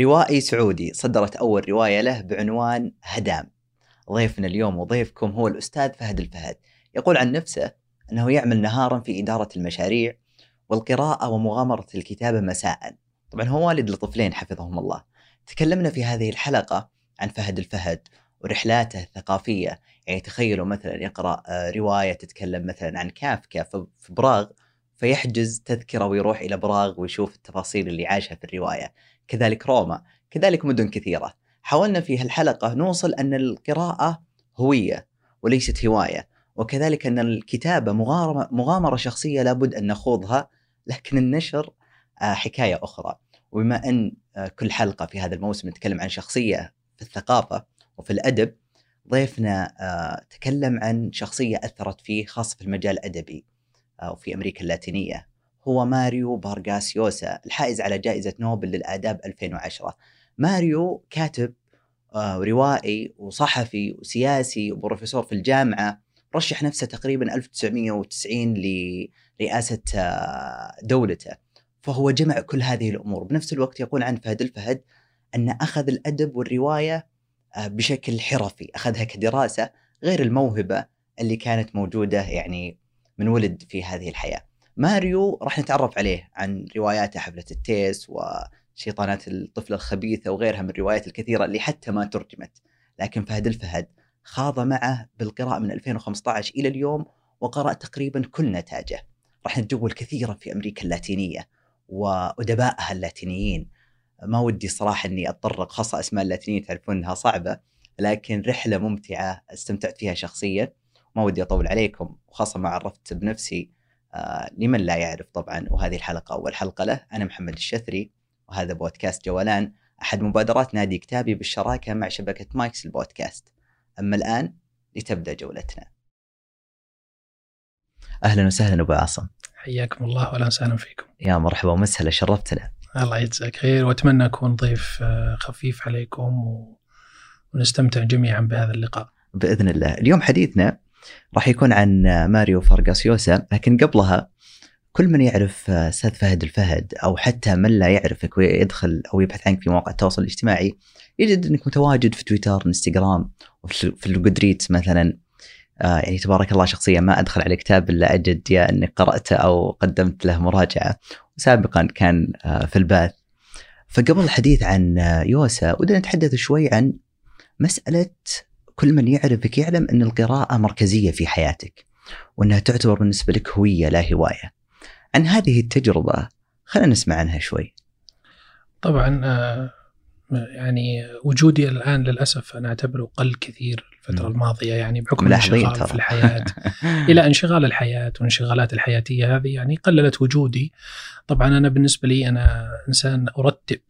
روائي سعودي صدرت أول رواية له بعنوان هدام. ضيفنا اليوم وضيفكم هو الأستاذ فهد الفهد. يقول عن نفسه أنه يعمل نهارا في إدارة المشاريع والقراءة ومغامرة الكتابة مساء. طبعا هو والد لطفلين حفظهم الله. تكلمنا في هذه الحلقة عن فهد الفهد ورحلاته الثقافية. يعني تخيلوا مثلا يقرأ آه، رواية تتكلم مثلا عن كافكا في براغ فيحجز تذكرة ويروح إلى براغ ويشوف التفاصيل اللي عاشها في الرواية. كذلك روما كذلك مدن كثيرة. حاولنا في هالحلقة نوصل أن القراءة هوية وليست هواية وكذلك أن الكتابة مغامرة, مغامرة شخصية لابد أن نخوضها لكن النشر آه، حكاية أخرى. وبما أن آه، كل حلقة في هذا الموسم نتكلم عن شخصية في الثقافة وفي الأدب ضيفنا آه، تكلم عن شخصية أثرت فيه خاصة في المجال الأدبي وفي أمريكا اللاتينية. هو ماريو بارغاس يوسا الحائز على جائزة نوبل للآداب 2010 ماريو كاتب روائي وصحفي وسياسي وبروفيسور في الجامعة رشح نفسه تقريبا 1990 لرئاسة دولته. فهو جمع كل هذه الأمور. بنفس الوقت يقول عن فهد الفهد أن أخذ الأدب والرواية آه، بشكل حرفي أخذها كدراسة غير الموهبة اللي كانت موجودة يعني من ولد في هذه الحياة. ماريو راح نتعرف عليه عن رواياته حفلة التيس وشيطانات الطفل الخبيثة وغيرها من الروايات الكثيرة اللي حتى ما ترجمت. لكن فهد الفهد خاض معه بالقراءة من 2015 إلى اليوم وقرأ تقريبا كل نتاجه. راح نتجول كثيرا في أمريكا اللاتينية وأدبائها اللاتينيين. ما ودي صراحة أني أتطرق خاصة أسماء اللاتينية تعرفون أنها صعبة لكن رحلة ممتعة استمتعت فيها شخصيا. ما ودي أطول عليكم وخاصة ما عرفت بنفسي آه لمن لا يعرف طبعا وهذه الحلقة أول حلقة له. أنا محمد الشثري وهذا بودكاست جولان أحد مبادرات نادي كتابي بالشراكة مع شبكة مايكس البودكاست. أما الآن لتبدأ جولتنا. أهلا وسهلا أبو عاصم. حياكم الله واهلا وسهلا فيكم. يا مرحبا ومسهلا شرفتنا. الله يجزاك خير. وأتمنى اكون ضيف آه، خفيف عليكم و... ونستمتع جميعا بهذا اللقاء. بإذن الله. اليوم حديثنا راح يكون عن ماريو فارغاسيوسا لكن قبلها كل من يعرف آه، أستاذ فهد الفهد أو حتى من لا يعرفك ويدخل أو يبحث عنك في مواقع التواصل الاجتماعي يجد إنك متواجد في تويتر إنستغرام وفي الجودريت مثلا. آه يعني تبارك الله شخصيا ما أدخل على كتاب إلا أجد يا إني قرأته أو قدمت له مراجعة. وسابقا كان آه في الباث. فقبل الحديث عن آه يوسا ودنا نتحدث شوي عن مسألة كل من يعرفك يعلم أن القراءة مركزية في حياتك وأنها تعتبر بالنسبة لك هوية لا هواية. عن هذه التجربة خلينا نسمع عنها شوي. طبعا آه، يعني وجودي الآن للأسف أنا أعتبره قل كثير الفترة الماضية يعني بحكم الانشغال في الحياة إلى انشغال الحياة والانشغالات الحياتية هذه يعني قللت وجودي طبعا أنا بالنسبة لي أنا إنسان أرتب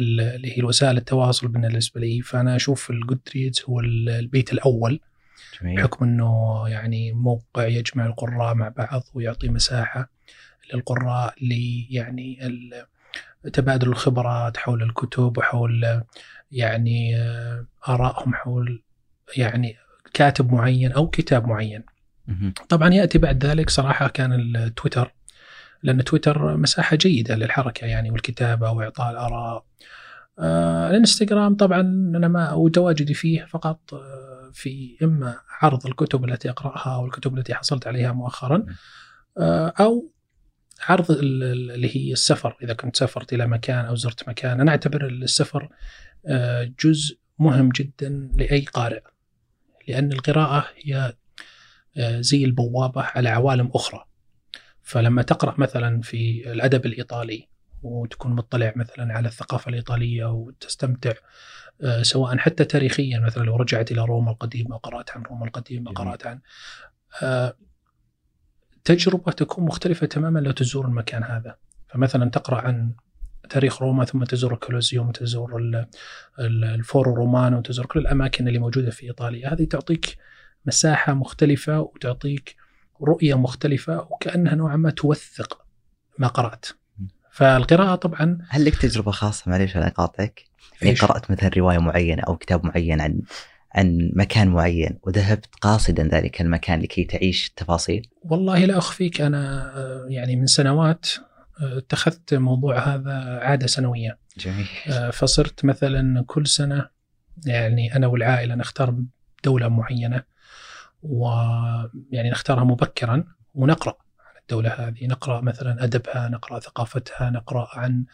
اللي هي وسائل التواصل بالنسبة لي. فأنا أشوف الجود ريدز هو البيت الأول جميل. بحكم إنه يعني موقع يجمع القراء مع بعض ويعطي مساحة للقراء اللي يعني تبادل الخبرات حول الكتب وحول يعني آه، آرائهم حول يعني كاتب معين أو كتاب معين. طبعا يأتي بعد ذلك صراحة كان التويتر لأن تويتر مساحة جيدة للحركة يعني والكتابة وإعطاء الآراء. آه الإنستغرام طبعا أنا ما وتواجدي فيه فقط آه في إما عرض الكتب التي أقرأها أو الكتب التي حصلت عليها مؤخرا آه أو عرض اللي هي السفر. إذا كنت سافرت إلى مكان أو زرت مكان أنا أعتبر السفر آه، جزء مهم جدا لأي قارئ لأن القراءة هي زي البوابة على عوالم أخرى. فلما تقرأ مثلا في الأدب الإيطالي وتكون مطلع مثلا على الثقافة الإيطالية وتستمتع آه، سواء حتى تاريخيا مثلا لو رجعت إلى روما القديمة قرات عن روما القديمة قرات عن تجربة تكون مختلفة تماما لو تزور المكان هذا. فمثلا تقرأ عن تاريخ روما ثم تزور الكولوزيوم وتزور الفورو رومانو وتزور كل الأماكن اللي موجودة في إيطاليا. هذه تعطيك مساحة مختلفة وتعطيك رؤية مختلفة وكأنها نوعا ما توثق ما قرأت. فالقراءة طبعا هل لك تجربة خاصة؟ معليش أنا أقاطعك؟ يعني قرأت مثلا رواية معينة أو كتاب معين عن عن مكان معين وذهبت قاصدا ذلك المكان لكي تعيش التفاصيل؟ والله لا أخفيك أنا آه، يعني من سنوات اتخذت موضوع هذا عادة سنويه جميل. فصرت مثلا كل سنة يعني أنا والعائلة نختار دولة معينة. ويعني نختارها مبكرا ونقرأ عن الدولة هذه. نقرأ مثلا أدبها نقرأ ثقافتها نقرأ عن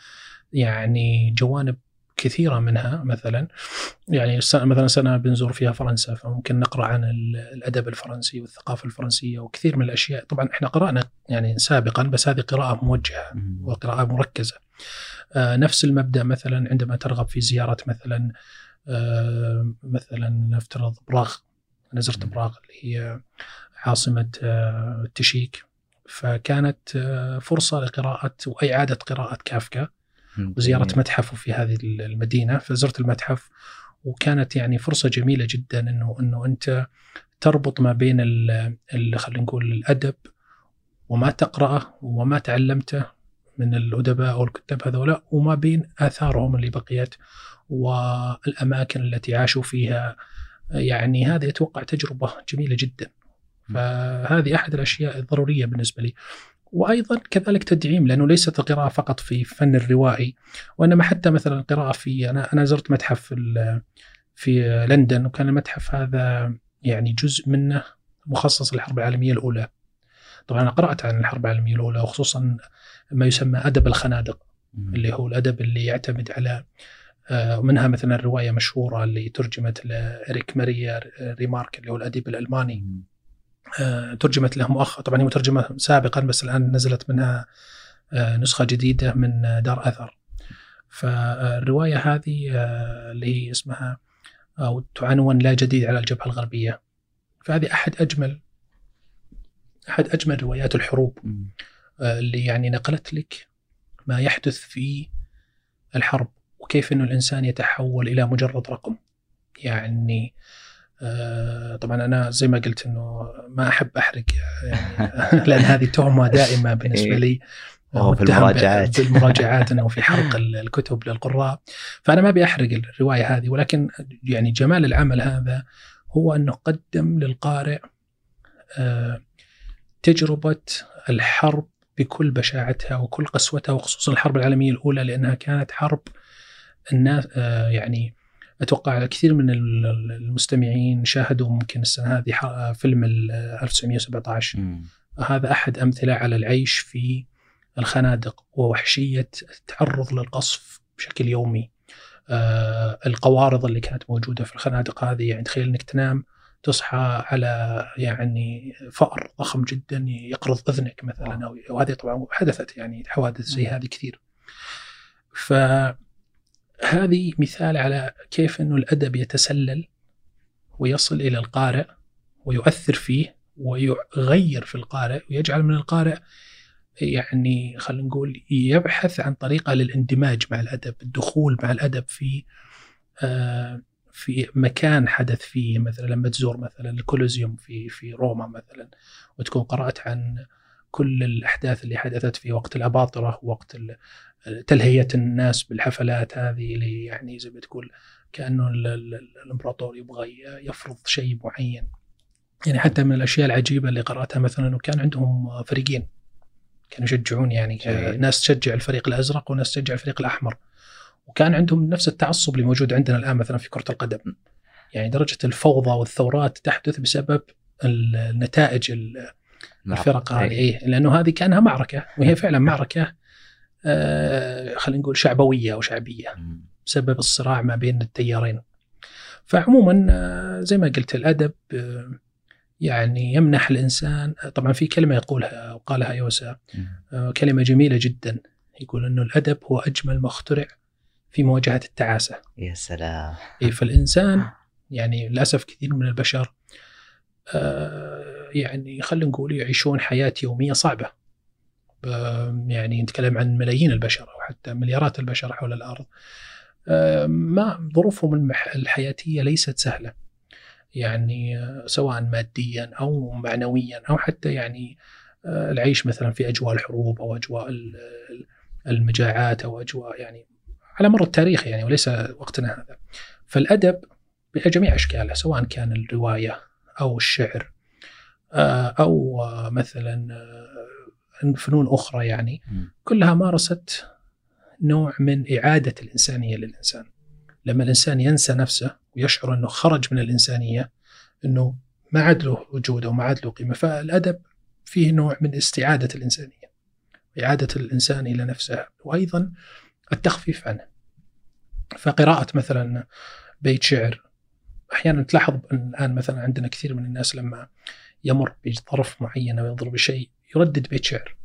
يعني جوانب كثيرة منها مثلا. يعني مثلا سنة بنزور فيها فرنسا فممكن نقرأ عن الأدب الفرنسي والثقافة الفرنسية وكثير من الأشياء. طبعا إحنا قرأنا يعني سابقا بس هذه قراءة موجهة وقراءة مركزة. آه نفس المبدأ مثلا عندما ترغب في زيارة مثلا آه مثلا نفترض براغ أنا زرت براغ اللي هي عاصمة آه التشيك. فكانت آه فرصة لقراءة وإعادة قراءة كافكا وزيارة متحفه في هذه المدينة. فزرت المتحف وكانت يعني فرصة جميلة جدا إنه إنه أنت تربط ما بين خلينا نقول الأدب وما تقرأه وما تعلمته من الأدباء أو الكتاب هذولا وما بين آثارهم اللي بقيت والأماكن التي عاشوا فيها يعني هذه أتوقع تجربة جميلة جدا. فهذه أحد الأشياء الضرورية بالنسبة لي. وأيضا كذلك تدعيم لأنه ليست القراءة فقط في فن الروائي وإنما حتى مثلا القراءة في أنا أنا زرت متحف في في لندن وكان المتحف هذا يعني جزء منه مخصص للحرب العالمية الأولى. طبعا أنا قرأت عن الحرب العالمية الأولى وخصوصا ما يسمى أدب الخنادق اللي هو الأدب اللي يعتمد على آه، منها مثلا الروايه مشهورة اللي ترجمت لإريك ماريا ريمارك اللي هو الأديب الألماني. آه، ترجمت له مؤخرا طبعا هي مترجمة سابقا بس الآن نزلت منها آه، نسخة جديدة من دار أثر. فالرواية هذه آه، اللي هي اسمها أو تعنون لا جديد على الجبهة الغربية. فهذه أحد أجمل أحد أجمل روايات الحروب. اللي يعني نقلت لك ما يحدث في الحرب. وكيف إنه الإنسان يتحول إلى مجرد رقم. يعني آه، طبعا أنا زي ما قلت إنه ما أحب أحرق يعني لأن هذه تهمة دائمة بالنسبة إيه. لي. في المراجعات. بالمراجعات انه في حرق الكتب للقراء. فأنا ما أبي أحرق الرواية هذه ولكن يعني جمال العمل هذا هو انه قدم للقارئ آه، تجربة الحرب بكل بشاعتها وكل قسوتها وخصوصا الحرب العالمية الأولى لأنها كانت حرب الناس آه، يعني أتوقع كثير من المستمعين شاهدوا ممكن السنة هذه فيلم 1917 مم. هذا أحد أمثلة على العيش في الخنادق ووحشية التعرض للقصف بشكل يومي. آه القوارض اللي كانت موجودة في الخنادق هذه يعني تخيل إنك تنام تصحى على يعني فأر ضخم جدا يقرض إذنك مثلا وهذه طبعا حدثت يعني حوادث زي هذه كثير. ف هذه مثال على كيف إنه الأدب يتسلل ويصل إلى القارئ ويؤثر فيه ويغير في القارئ ويجعل من القارئ يعني خلينا نقول يبحث عن طريقة للاندماج مع الأدب، الدخول مع الأدب في آه في مكان حدث فيه مثلا لما تزور مثلا الكولوزيوم في في روما مثلا وتكون قرأت عن كل الأحداث اللي حدثت في وقت الأباطرة وقت تلهية الناس بالحفلات هذه اللي يعني زي ما تقول كأنه الإمبراطور يبغى يفرض شيء معين. يعني حتى من الأشياء العجيبة اللي قرأتها مثلا إنه كان عندهم فريقين كانوا يشجعون يعني جميل. ناس تشجع الفريق الأزرق وناس تشجع الفريق الأحمر. وكان عندهم نفس التعصب اللي موجود عندنا الآن مثلا في كرة القدم. يعني درجة الفوضى والثورات تحدث بسبب النتائج الفرق هذه إيه لأنه هذه كأنها معركة وهي فعلا معركة آه خلينا نقول شعبوية أو شعبية بسبب الصراع ما بين التيارين. فعموما آه زي ما قلت الأدب آه يعني يمنح الإنسان طبعا في كلمة يقولها وقالها يوسا آه كلمة جميلة جدا يقول إنه الأدب هو أجمل ما اخترع في مواجهة التعاسة. يا سلام. إيه فالإنسان يعني للأسف كثير من البشر آه، يعني خلينا نقول يعيشون حياة يومية صعبة. يعني نتكلم عن ملايين البشر أو حتى مليارات البشر حول الأرض. آه، ما ظروفهم الحياتية ليست سهلة. يعني آه، سواء ماديا أو معنويا أو حتى يعني العيش مثلا في أجواء الحروب أو أجواء المجاعات أو أجواء يعني على مر التاريخ يعني وليس وقتنا هذا. فالأدب بجميع أشكاله سواء كان الرواية أو الشعر آه، أو مثلا فنون أخرى يعني كلها مارست نوع من إعادة الإنسانية للإنسان. لما الإنسان ينسى نفسه ويشعر إنه خرج من الإنسانية إنه ما عاد له وجود وما عاد له قيمة، فالأدب فيه نوع من استعادة الإنسانية. إعادة الإنسان إلى نفسه وأيضا التخفيف عنه. فقراءة مثلا بيت شعر أحيانا تلاحظ الآن مثلا عندنا كثير من الناس لما يمر بظرف معين أو يضرب بشيء يردد بيت شعر.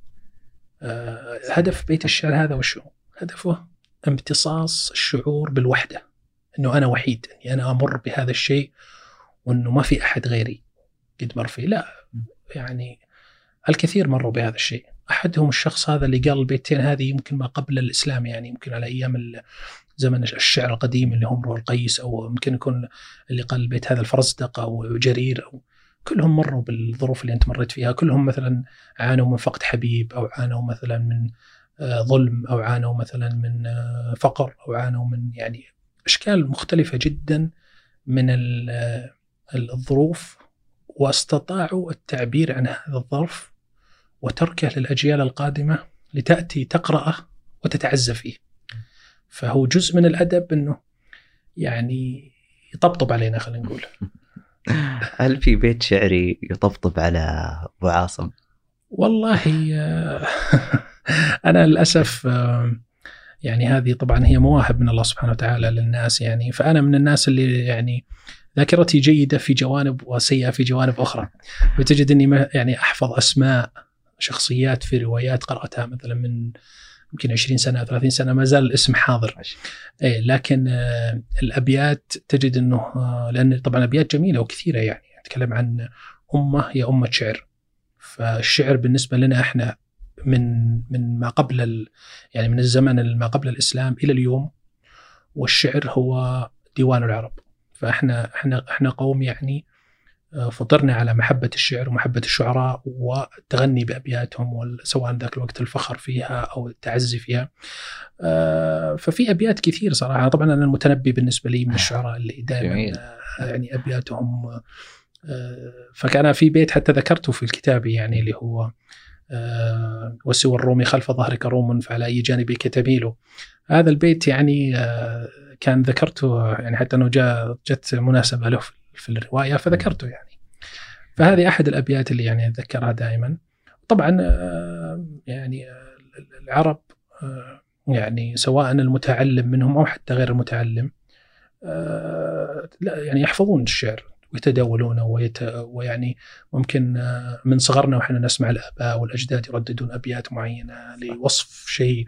آه، هدف بيت الشعر هذا وشو؟ هدفه امتصاص الشعور بالوحدة إنه أنا وحيد إني أنا أمر بهذا الشيء وإنه ما في أحد غيري قد مر فيه لا يعني الكثير مروا بهذا الشيء أحدهم الشخص هذا اللي قال البيتين هذه يمكن ما قبل الإسلام يعني يمكن على أيام زمن الشعر القديم اللي هم القيس أو يمكن يكون اللي قال البيت هذا الفرزدق أو جرير أو كلهم مروا بالظروف اللي أنت مريت فيها. كلهم مثلا عانوا من فقد حبيب أو عانوا مثلا من آه، ظلم أو عانوا مثلا من آه، فقر أو عانوا من يعني أشكال مختلفة جدا من آه، الظروف واستطاعوا التعبير عن هذا الظرف وتركه للأجيال القادمة لتأتي تقرأه وتتعزى فيه. فهو جزء من الأدب إنه يعني يطبطب علينا خلينا نقول. هل في بيت شعري يطبطب على أبو عاصم؟ والله أنا للأسف يعني هذه طبعا هي مواهب من الله سبحانه وتعالى للناس يعني فأنا من الناس اللي يعني ذاكرتي جيدة في جوانب وسيئة في جوانب أخرى فتجد إني يعني أحفظ أسماء شخصيات في روايات قرأتها مثلا من يمكن 20 سنة 30 سنة ما زال الاسم حاضر. اي لكن آه الأبيات تجد إنه آه لأن طبعا أبيات جميلة وكثيرة يعني أتكلم عن أمة هي أمة شعر. فالشعر بالنسبة لنا إحنا من من ما قبل ال يعني من الزمن ما قبل الإسلام إلى اليوم والشعر هو ديوان العرب. فإحنا إحنا إحنا قوم يعني آه، فطرنا على محبة الشعر ومحبة الشعراء والتغني بأبياتهم سواء ذاك الوقت الفخر فيها أو التعزي فيها. آه، ففي أبيات كثير صراحة. طبعا أنا المتنبي بالنسبة لي من الشعراء اللي دائما آه، يعني أبياتهم فكان في بيت حتى ذكرته في الكتاب يعني اللي هو آه، وسوى الرومي خلف ظهرك روم فعلى أي جانبك تميل هذا البيت يعني آه، كان ذكرته يعني حتى أنه جاء جت مناسبة له في الرواية فذكرته يعني. فهذه أحد الأبيات اللي يعني أتذكرها دائما. طبعا آه، يعني العرب يعني سواء المتعلم منهم أو حتى غير المتعلم لا يعني يحفظون الشعر ويتداولونه ويت... ويعني ممكن آه، من صغرنا وإحنا نسمع الآباء والأجداد يرددون أبيات معينة لوصف شيء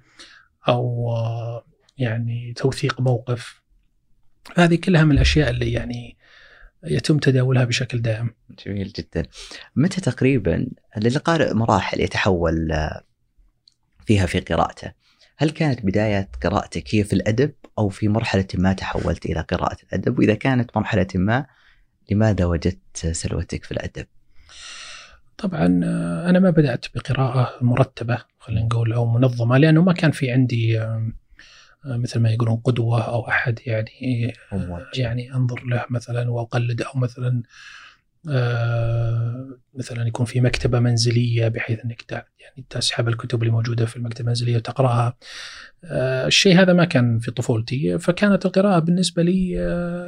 أو آه، يعني توثيق موقف. هذه كلها من الأشياء اللي يعني يتم تداولها بشكل دائم. جميل جدا. متى تقريبا للقارئ مراحل يتحول آه، فيها في قراءته؟ هل كانت بداية قراءتك هي في الأدب أو في مرحلة ما تحولت إلى قراءة الأدب؟ وإذا كانت مرحلة ما لماذا وجدت سلوتك في الأدب؟ طبعا آه، أنا ما بدأت بقراءة مرتبة خلينا نقول أو منظمة لأنه ما كان في عندي مثل ما يقولون قدوة أو أحد يعني يعني أنظر له مثلا وأقلده أو مثلا آه، مثلا يكون في مكتبة منزلية بحيث أنك يعني تسحب الكتب اللي موجودة في المكتبة المنزلية وتقرأها. الشيء هذا ما كان في طفولتي فكانت القراءة بالنسبة لي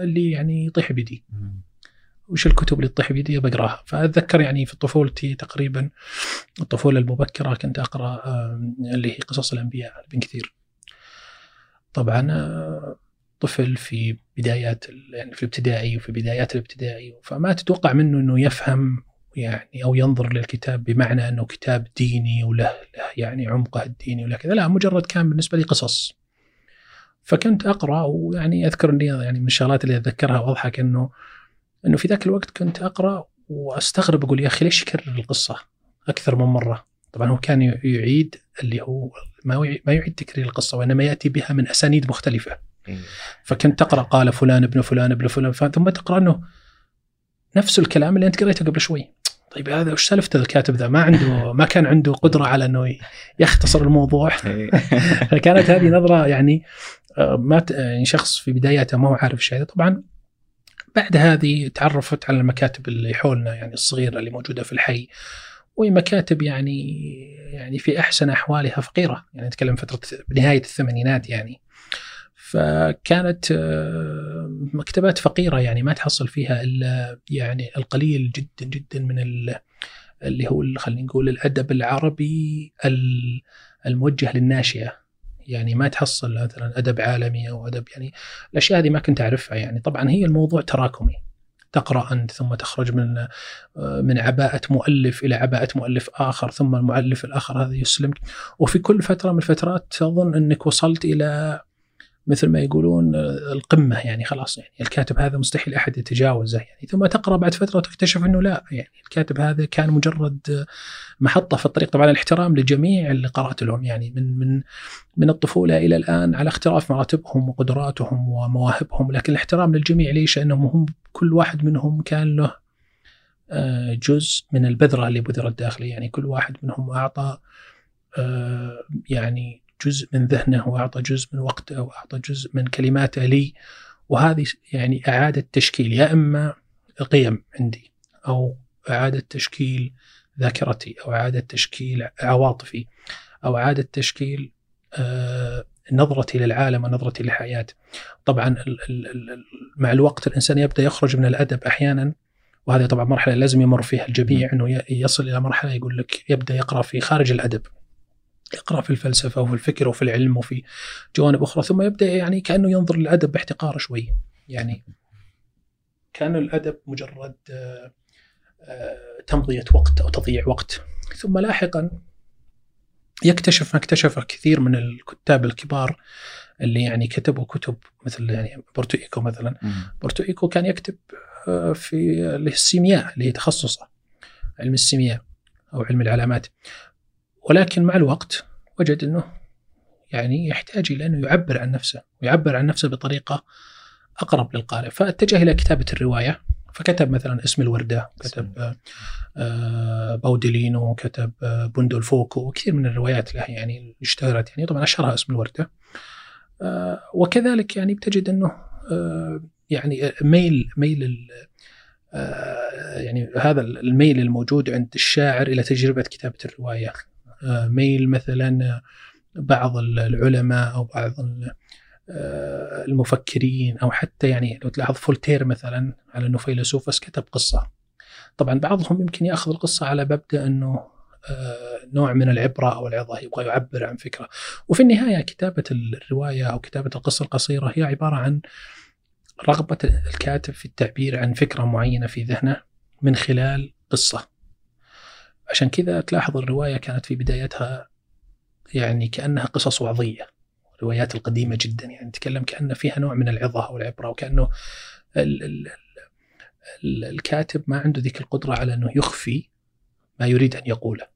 اللي يعني يطيح بيدي. وش الكتب اللي تطيح بيدي؟ بقراها. فأتذكر يعني في طفولتي تقريبا الطفولة المبكرة كنت أقرأ اللي هي قصص الأنبياء ابن كثير. طبعا آه، طفل في بدايات يعني في الابتدائي وفي بدايات الابتدائي فما تتوقع منه إنه يفهم يعني أو ينظر للكتاب بمعنى إنه كتاب ديني وله له يعني عمقه الديني ولا كذا لا مجرد كان بالنسبة لي قصص. فكنت أقرأ ويعني أذكر إني يعني من الشغلات اللي أتذكرها وأضحك إنه إنه في ذاك الوقت كنت أقرأ وأستغرب أقول يا أخي ليش يكرر القصة أكثر من مرة؟ طبعا هو كان يعيد اللي هو ما ما يعيد تكرير القصة وإنما يأتي بها من أسانيد مختلفة. إيه. فكنت تقرأ قال فلان ابن فلان ابن فلان ثم تقرأ إنه نفس الكلام اللي أنت قريته قبل شوي. طيب هذا وش سالفته الكاتب ذا؟ ما عنده ما كان عنده قدرة على إنه يختصر الموضوع. إيه. فكانت هذه نظرة يعني آه، ما يعني شخص في بداياته ما هو عارف الشيء طبعا بعد هذه تعرفت على المكاتب اللي حولنا يعني الصغيرة اللي موجودة في الحي. ومكاتب يعني يعني في أحسن أحوالها فقيرة. يعني نتكلم فترة بنهايه الثمانينات يعني. فكانت آه، مكتبات فقيرة يعني ما تحصل فيها إلا يعني القليل جدا جدا من اللي هو خلينا نقول الأدب العربي الموجه للناشئة. يعني ما تحصل مثلا أدب عالمي أو أدب يعني الأشياء هذه ما كنت أعرفها يعني. طبعا هي الموضوع تراكمي. تقرأ أنت ثم تخرج من من عباءة مؤلف إلى عباءة مؤلف آخر ثم المؤلف الآخر هذا يسلمك. وفي كل فترة من الفترات تظن أنك وصلت إلى مثل ما يقولون القمة يعني خلاص يعني. الكاتب هذا مستحيل أحد يتجاوزه يعني. ثم تقرأ بعد فترة وتكتشف إنه لا يعني. الكاتب هذا كان مجرد محطة في الطريق طبعا الاحترام لجميع اللي قرات لهم يعني. من من من الطفولة إلى الآن على اختلاف مراتبهم وقدراتهم ومواهبهم. لكن الاحترام للجميع ليش؟ لأنهم هم كل واحد منهم كان له آه، جزء من البذرة اللي بذرت داخله يعني. كل واحد منهم أعطى آه، يعني جزء من ذهنه وأعطى جزء من وقته وأعطى جزء من كلماته لي وهذه يعني إعادة تشكيل يا إما قيم عندي أو إعادة تشكيل ذاكرتي أو إعادة تشكيل عواطفي أو إعادة تشكيل آه نظرتي للعالم ونظرتي للحياة. طبعا مع الوقت الإنسان يبدأ يخرج من الأدب أحيانا وهذه طبعا مرحلة لازم يمر فيها الجميع إنه يصل إلى مرحلة يقول لك يبدأ يقرأ في خارج الأدب. يقرأ في الفلسفة وفي الفكر وفي العلم وفي جوانب أخرى ثم يبدأ يعني كأنه ينظر للأدب باحتقار شوي. يعني كان الأدب مجرد آه، تمضية وقت أو تضييع وقت. ثم لاحقا يكتشف ما اكتشفه كثير من الكتاب الكبار اللي يعني كتبوا كتب مثل يعني أومبرتو إيكو مثلا. أومبرتو إيكو كان يكتب آه، في السيمياء اللي هي تخصصه علم السيمياء أو علم العلامات. ولكن مع الوقت وجد أنه يعني يحتاج إلى انه يعبر عن نفسه ويعبر عن نفسه بطريقة أقرب للقارئ. فاتجه إلى كتابة الرواية فكتب مثلا اسم الوردة كتب آه، باودولينو كتب آه، بندول فوكو وكثير من الروايات له يعني اشتهرت يعني. طبعا أشهرها اسم الوردة. آه، وكذلك يعني بتجد أنه يعني ميل ميل يعني هذا الميل الموجود عند الشاعر إلى تجربة كتابة الرواية. ميل مثلا بعض العلماء أو بعض المفكرين أو حتى يعني لو تلاحظ فولتير مثلا على إنه فيلسوف بس كتب قصة. طبعا بعضهم يمكن يأخذ القصة على مبدا إنه آه، نوع من العبرة أو العظة يبغى يعبر عن فكرة. وفي النهاية كتابة الرواية أو كتابة القصة القصيرة هي عبارة عن رغبة الكاتب في التعبير عن فكرة معينة في ذهنه من خلال قصة. عشان كذا تلاحظ الرواية كانت في بدايتها يعني كأنها قصص وعظية الروايات القديمة جدا يعني نتكلم كأن فيها نوع من العظة والعبرة وكأنه ال ال ال الكاتب ما عنده ذيك القدرة على أنه يخفي ما يريد أن يقوله.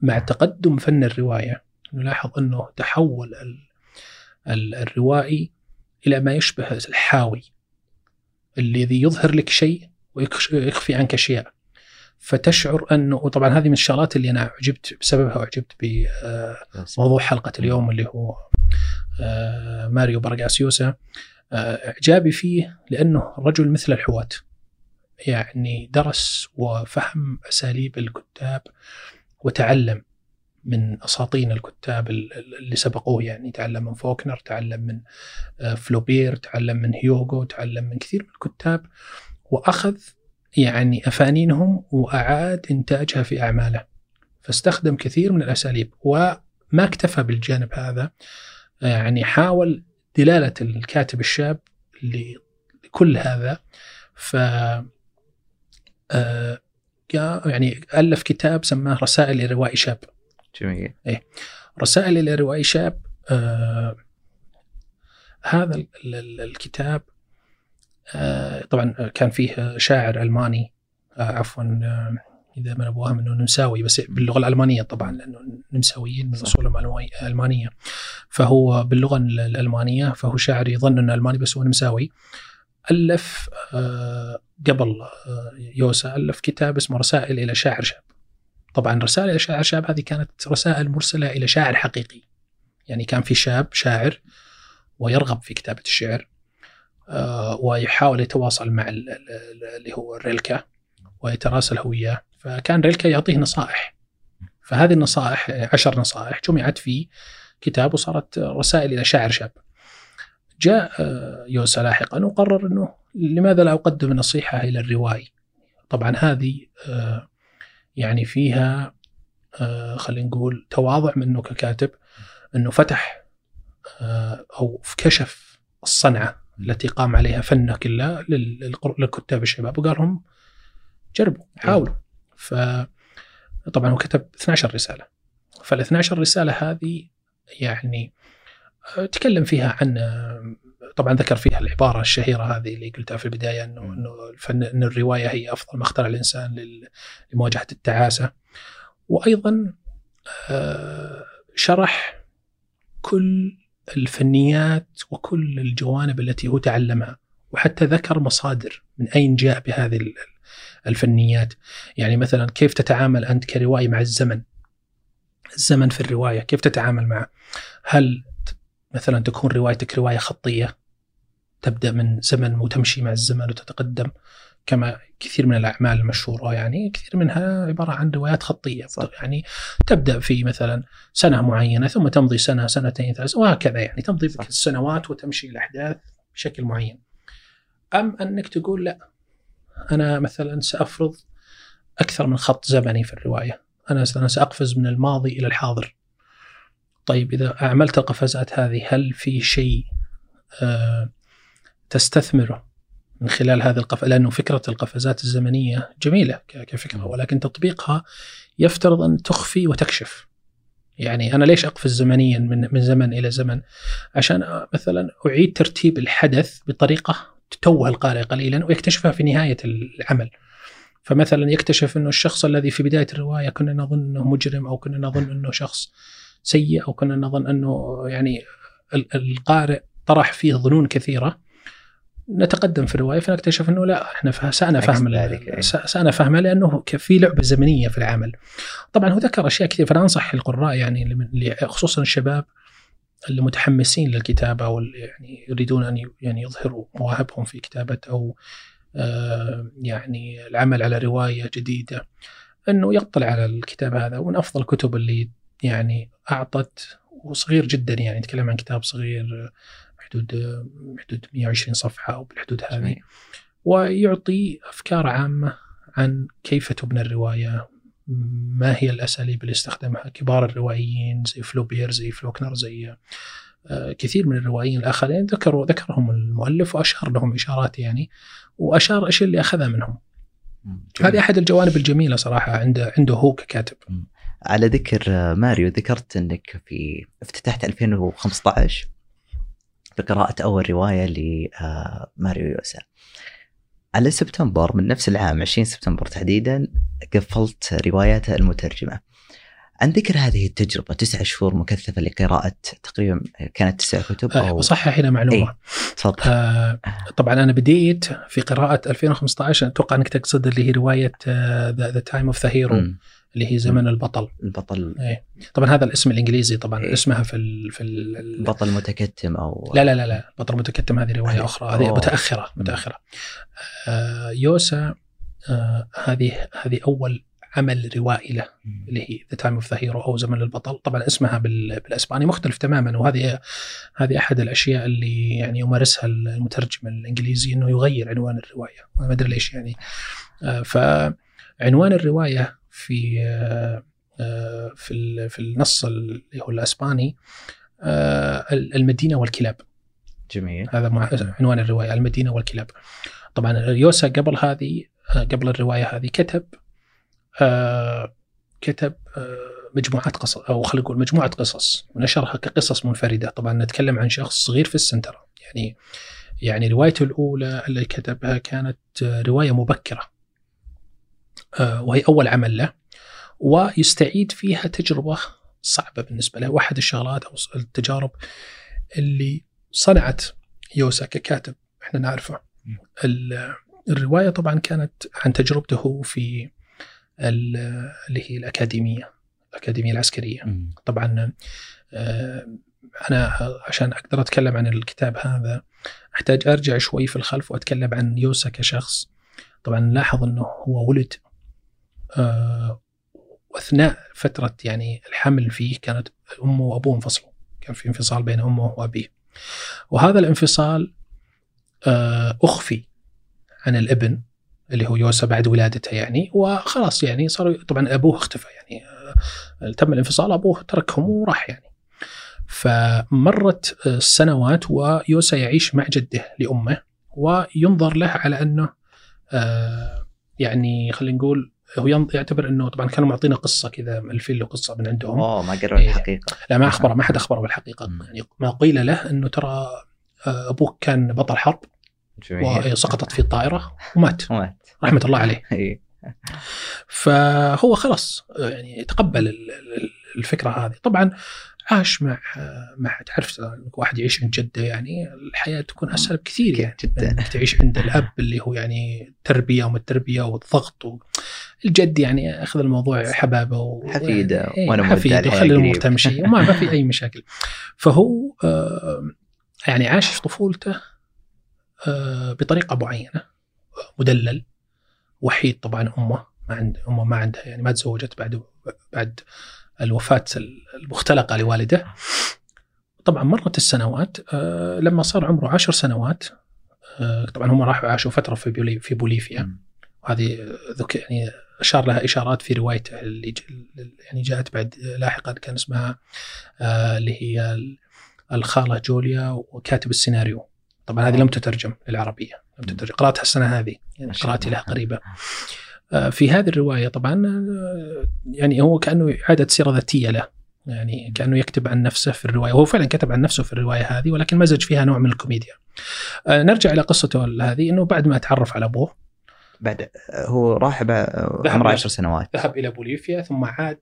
مع تقدم فن الرواية نلاحظ أنه تحول ال ال الروائي إلى ما يشبه الحاوي الذي يظهر لك شيء ويخفي عنك أشياء. فتشعر انه وطبعا هذه من الشغلات اللي أنا أعجبت بسببها واعجبت بموضوع حلقة اليوم اللي هو آه، ماريو برغاسيوسا آه، إعجابي فيه لأنه رجل مثل الحواة. يعني درس وفهم أساليب الكتاب وتعلم من أساطين الكتاب اللي سبقوه. يعني تعلم من فوكنر تعلم من آه، فلوبير تعلم من هيوغو تعلم من كثير من الكتاب. وأخذ يعني أفانينهم وأعاد إنتاجها في أعماله. فاستخدم كثير من الأساليب وما اكتفى بالجانب هذا. يعني حاول دلالة الكاتب الشاب لكل هذا. ف آه، يعني ألف كتاب سماه رسائل إلى روائي شاب. جميل. إيه. رسائل إلى روائي شاب آه هذا الكتاب طبعا كان فيه شاعر ألماني آه، عفوا آه، إذا ما ابغاها إنه نمساوي بس باللغة الألمانية طبعا لأنه نمساويين من اصولهم ألمانية. فهو باللغة الألمانية فهو شاعر يظن إنه ألماني بس هو نمساوي. ألف قبل يوسا ألف كتاب اسمه رسائل إلى شاعر شاب. طبعا رسائل إلى شاعر شاب هذه كانت رسائل مرسلة إلى شاعر حقيقي. يعني كان في شاب شاعر ويرغب في كتابة الشعر. آه، ويحاول يتواصل مع اللي هو الريلكا ويتراسل هو وياه. فكان ريلكا يعطيه نصائح. فهذه النصائح عشر نصائح جمعت في كتاب وصارت رسائل إلى شاعر شاب. جاء آه، يوسا لاحقا وقرر أنه لماذا لا أقدم نصيحة إلى الروائي؟ طبعا هذه آه، يعني فيها آه، خلينا نقول تواضع منه ككاتب أنه فتح أو كشف الصنعة التي قام عليها فنه كلها للكتاب الشباب. وقال لهم جربوا حاولوا. ف طبعا هو كتب 12 رسالة. فال 12 رسالة هذه يعني آه، تكلم فيها عن آه، طبعا ذكر فيها العبارة الشهيرة هذه اللي قلتها في البداية إنه إنه الفن إن الرواية هي أفضل ما اخترع الإنسان لمواجهة التعاسة. وأيضا آه، شرح كل الفنيات وكل الجوانب التي هو تعلمها وحتى ذكر مصادر من أين جاء بهذه الفنيات. يعني مثلا كيف تتعامل أنت كروائي مع الزمن؟ الزمن في الرواية كيف تتعامل معه؟ هل مثلا تكون روايتك رواية خطية؟ تبدأ من زمن وتمشي مع الزمن وتتقدم كما كثير من الأعمال المشهورة يعني كثير منها عبارة عن روايات خطية. صح. يعني تبدأ في مثلا سنة معينة ثم تمضي سنة سنتين ثلاث وهكذا يعني تمضي بك السنوات وتمشي الأحداث بشكل معين. أم أنك تقول لا أنا مثلا سأفرض أكثر من خط زمني في الرواية. أنا مثلا سأقفز من الماضي إلى الحاضر. طيب إذا أعملت القفزات هذه هل في شيء أه تستثمره من خلال هذه القفزة لأنه فكرة القفزات الزمنية جميلة كفكرة ولكن تطبيقها يفترض أن تخفي وتكشف. يعني أنا ليش أقفز زمنيا من, من زمن إلى زمن؟ عشان مثلا أعيد ترتيب الحدث بطريقة تتوه القارئ قليلا ويكتشفها في نهاية العمل. فمثلا يكتشف أنه الشخص الذي في بداية الرواية كنا نظن أنه مجرم أو كنا نظن أنه شخص سيء أو كنا نظن أنه يعني القارئ طرح فيه ظنون كثيرة. نتقدم في الرواية فنكتشف إنه لا إحنا سأنا فهم سأنا فهمه لأنه في لعبة زمنية في العمل. طبعا هو ذكر أشياء كثير فأنا أنصح القراء يعني خصوصا الشباب المتحمسين للكتابة أو يعني يريدون أن يعني يظهروا مواهبهم في كتابة أو آه يعني العمل على رواية جديدة إنه يطلع على الكتاب هذا ومن أفضل الكتب اللي يعني أعطت وصغير جدا يعني نتكلم عن كتاب صغير حدود حدود 120 صفحة أو بالحدود هذه. ويعطي أفكار عامة عن كيف تبنى الرواية ما هي الأساليب اللي استخدمها كبار الروائيين زي فلوبير زي فلوكنر زي آه، كثير من الروائيين الآخرين ذكروا ذكرهم المؤلف وأشار لهم إشارات يعني وأشار إيش اللي اخذها منهم. هذه أحد الجوانب الجميلة صراحة عنده عنده هو ككاتب. على ذكر ماريو ذكرت إنك في افتتحت 2015 بقراءة أول رواية لماريو يوسا. على سبتمبر من نفس العام 20 سبتمبر تحديدا قفلت رواياته المترجمة. عن ذكر هذه التجربة تسعة شهور مكثفة لقراءة تقريبا كانت تسع كتب أو بصحح هنا معلومة. إيه، تفضل. آه طبعا أنا بديت في قراءة 2015 أتوقع أنك تقصد اللي هي رواية The Time of the Hero اللي هي زمن البطل. البطل. إيه. طبعا هذا الاسم الإنجليزي طبعا إيه. اسمها في ال في ال البطل المتكتم أو لا لا لا لا. بطل متكتم هذه رواية أيه. أخرى. هذه متأخرة متأخرة. آه يوسا آه هذه هذه أول عمل روائي له اللي هي The Time of the Hero أو زمن البطل. طبعا اسمها بالإسباني مختلف تماما وهذه هذه أحد الأشياء اللي يعني يمارسها المترجم الإنجليزي إنه يغير عنوان الرواية. ما أدري ليش يعني. آه فعنوان الرواية في آه، آه، في في النص اللي هو الأسباني آه، المدينة والكلاب. جميل. هذا عنوان الرواية المدينة والكلاب. طبعا يوسا قبل هذه قبل الرواية هذه كتب كتب مجموعات قصص أو خلينا نقول مجموعة قصص ونشرها كقصص منفردة. طبعا نتكلم عن شخص صغير في السن ترى. يعني يعني روايته الأولى اللي كتبها كانت رواية مبكرة. وهي أول عمل له ويستعيد فيها تجربة صعبة بالنسبة له. واحد الشغلات أو التجارب اللي صنعت يوسا ككاتب إحنا نعرفه. الرواية طبعا كانت عن تجربته في اللي هي الأكاديمية الأكاديمية العسكرية. طبعا آه، أنا عشان أقدر أتكلم عن الكتاب هذا أحتاج أرجع شوي في الخلف وأتكلم عن يوسا كشخص طبعا نلاحظ إنه هو ولد آه وأثناء فترة يعني الحمل فيه كانت أمه وأبوه انفصلوا. كان في انفصال بين أمه وأبيه. وهذا الانفصال آه أخفي عن الابن اللي هو يوسف بعد ولادته يعني وخلاص يعني صار طبعا أبوه اختفى يعني آه تم الانفصال أبوه تركهم وراح يعني. فمرت السنوات ويوسا يعيش مع جده لأمه وينظر له على أنه آه يعني خلينا نقول هو يعتبر إنه طبعا كانوا معطينا قصة كذا ملفين له قصه من عندهم. أوه ما قروا الحقيقة. لا ما اخبره ما حد أخبره بالحقيقة. يعني ما قيل له إنه ترى أبوك كان بطل حرب وسقطت في الطائرة ومات. ومات. رحمة الله عليه. فهو خلاص يعني تقبل الفكرة هذه. طبعا عاش مع مع تعرف واحد يعيش عند جدة يعني الحياة تكون أسهل بكثير يعني. جدا. إنك تعيش عند الأب اللي هو يعني تربيه وما التربية والضغط و... الجد يعني أخذ الموضوع حبابة و... حفيدة. يعني وأنا حفيدة وخلي الأمور تمشي. وما ما في أي مشاكل. فهو آه يعني عاش طفولته آه بطريقة معينة مدلل وحيد طبعا أمه ما عند أمه ما عندها يعني ما تزوجت بعد بعد الوفاة المختلقة لوالده. طبعا مرت السنوات آه لما صار عمره عشر سنوات آه طبعا هم راحوا عاشوا فترة في بولي في بوليفيا. وهذه يعني أشار لها إشارات في روايته اللي يعني جاءت بعد لاحقا كان اسمها آه اللي هي الخالة جوليا وكاتب السيناريو. طبعا هذه لم تترجم للعربية لم تترجم. قرأتها السنة هذه يعني قراءتي لها قريبة في هذه الرواية طبعا يعني هو كأنه اعاده سيره ذاتية له. يعني كأنه يكتب عن نفسه في الرواية. وهو فعلا كتب عن نفسه في الرواية هذه ولكن مزج فيها نوع من الكوميديا. نرجع إلى قصته هذه إنه بعد ما تعرف على أبوه. بعد هو راح عمره 10 سنوات. ذهب إلى بوليفيا ثم عاد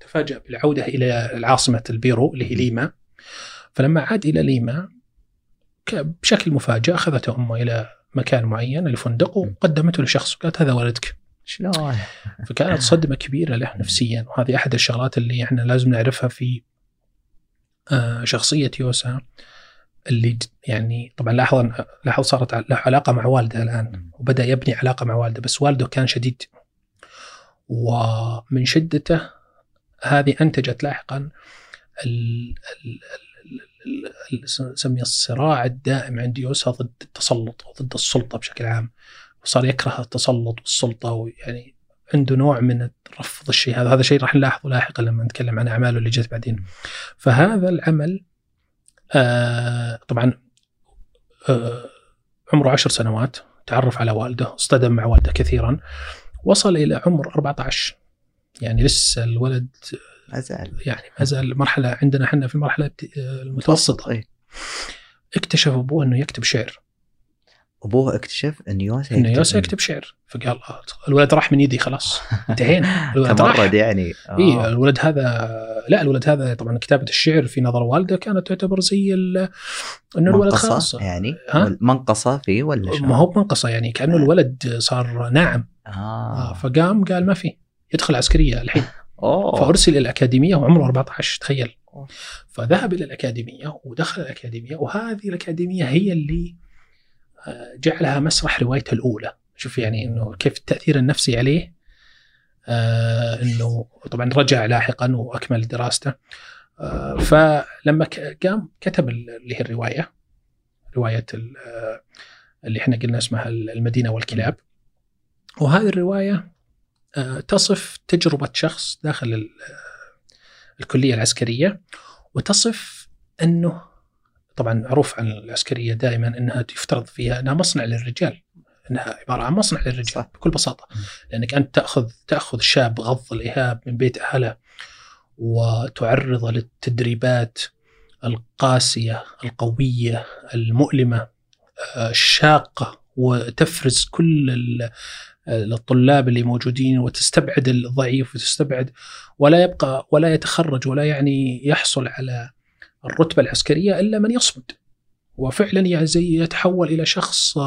تفاجأ بالعودة إلى العاصمة البيرو اللي هي ليما. فلما عاد إلى ليما بشكل مفاجئ أخذته أمه إلى مكان معين الفندق وقدمته لشخص قالت هذا ولدك. شلون؟ فكانت صدمه كبيره له نفسيا وهذه احد الشغلات اللي إحنا لازم نعرفها في شخصيه يوسا اللي يعني طبعا لاحظ لاحظ صارت له علاقه مع والده الان وبدا يبني علاقه مع والده بس والده كان شديد ومن شدته هذه انتجت لاحقا نسميه الصراع الدائم عند يوسا ضد التسلط وضد السلطه بشكل عام وصار يكره التسلط والسلطة ويعني عنده نوع من رفض الشيء. هذا هذا شيء راح نلاحظه لاحقا لما نتكلم عن أعماله اللي جت بعدين. فهذا العمل آه طبعا آه عمره عشر سنوات تعرف على والده اصطدم مع والده كثيرا وصل إلى عمر 14 يعني لسه الولد ما زال. يعني ما زال مرحلة عندنا إحنا في المرحلة المتوسطة. أي. اكتشف ابوه انه يكتب شعر. أبوه اكتشف أن يوسا انه يوسا يكتب شعر. فقال آه الولد راح من يدي خلاص. انتهينا. الولد راح. يعني. اي الولد هذا لا الولد هذا طبعا كتابة الشعر في نظر والده كانت تعتبر زي إنه الولد خلاص يعني؟ منقصة فيه ولا شو؟ ما هو منقصه يعني كأنه الولد صار ناعم. آه. آه فقام قال ما في يدخل عسكرية الحين. أوه. فأرسل إلى الأكاديمية وعمره 14 تخيل. فذهب إلى الأكاديمية ودخل الأكاديمية وهذه الأكاديمية هي اللي جعلها مسرح روايته الأولى. شوف يعني إنه كيف التأثير النفسي عليه آه إنه طبعا رجع لاحقا وأكمل دراسته. آه فلما قام كتب اللي هي الرواية رواية اللي إحنا قلنا اسمها المدينة والكلاب. وهذه الرواية آه تصف تجربة شخص داخل الكلية العسكرية وتصف إنه طبعا معروف عن العسكرية دائما إنها يفترض فيها إنها مصنع للرجال إنها عبارة عن مصنع للرجال صح. بكل بساطة لأنك أنت تاخذ تأخذ شاب غض الإيهاب من بيت أهله وتعرضه للتدريبات القاسية القوية المؤلمة الشاقة وتفرز كل الطلاب اللي موجودين وتستبعد الضعيف وتستبعد ولا يبقى ولا يتخرج ولا يعني يحصل على الرتبة العسكرية إلا من يصمد. وفعلا يعني زي يتحول إلى شخص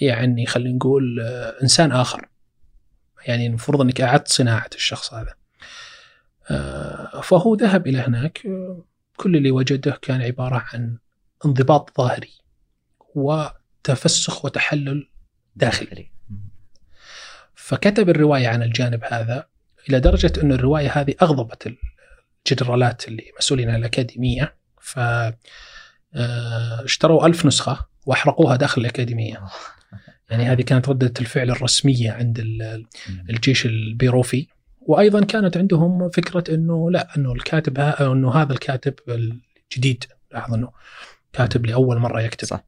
يعني خلينا نقول إنسان آخر. يعني المفروض أنك أعدت صناعة الشخص هذا. فهو ذهب إلى هناك. كل اللي وجده كان عبارة عن انضباط ظاهري تفسخ وتحلل داخلي. فكتب الرواية عن الجانب هذا إلى درجة أن الرواية هذه أغضبت الجنرالات اللي مسؤولين عن الأكاديمية. ف آه، اشتروا ألف نسخة وأحرقوها داخل الأكاديمية. يعني هذه كانت ردة الفعل الرسمية عند الجيش البيروفي. وأيضا كانت عندهم فكرة أنه لا أنه الكاتب أنه هذا الكاتب الجديد لاحظ أنه كاتب لأول مرة يكتب. صح.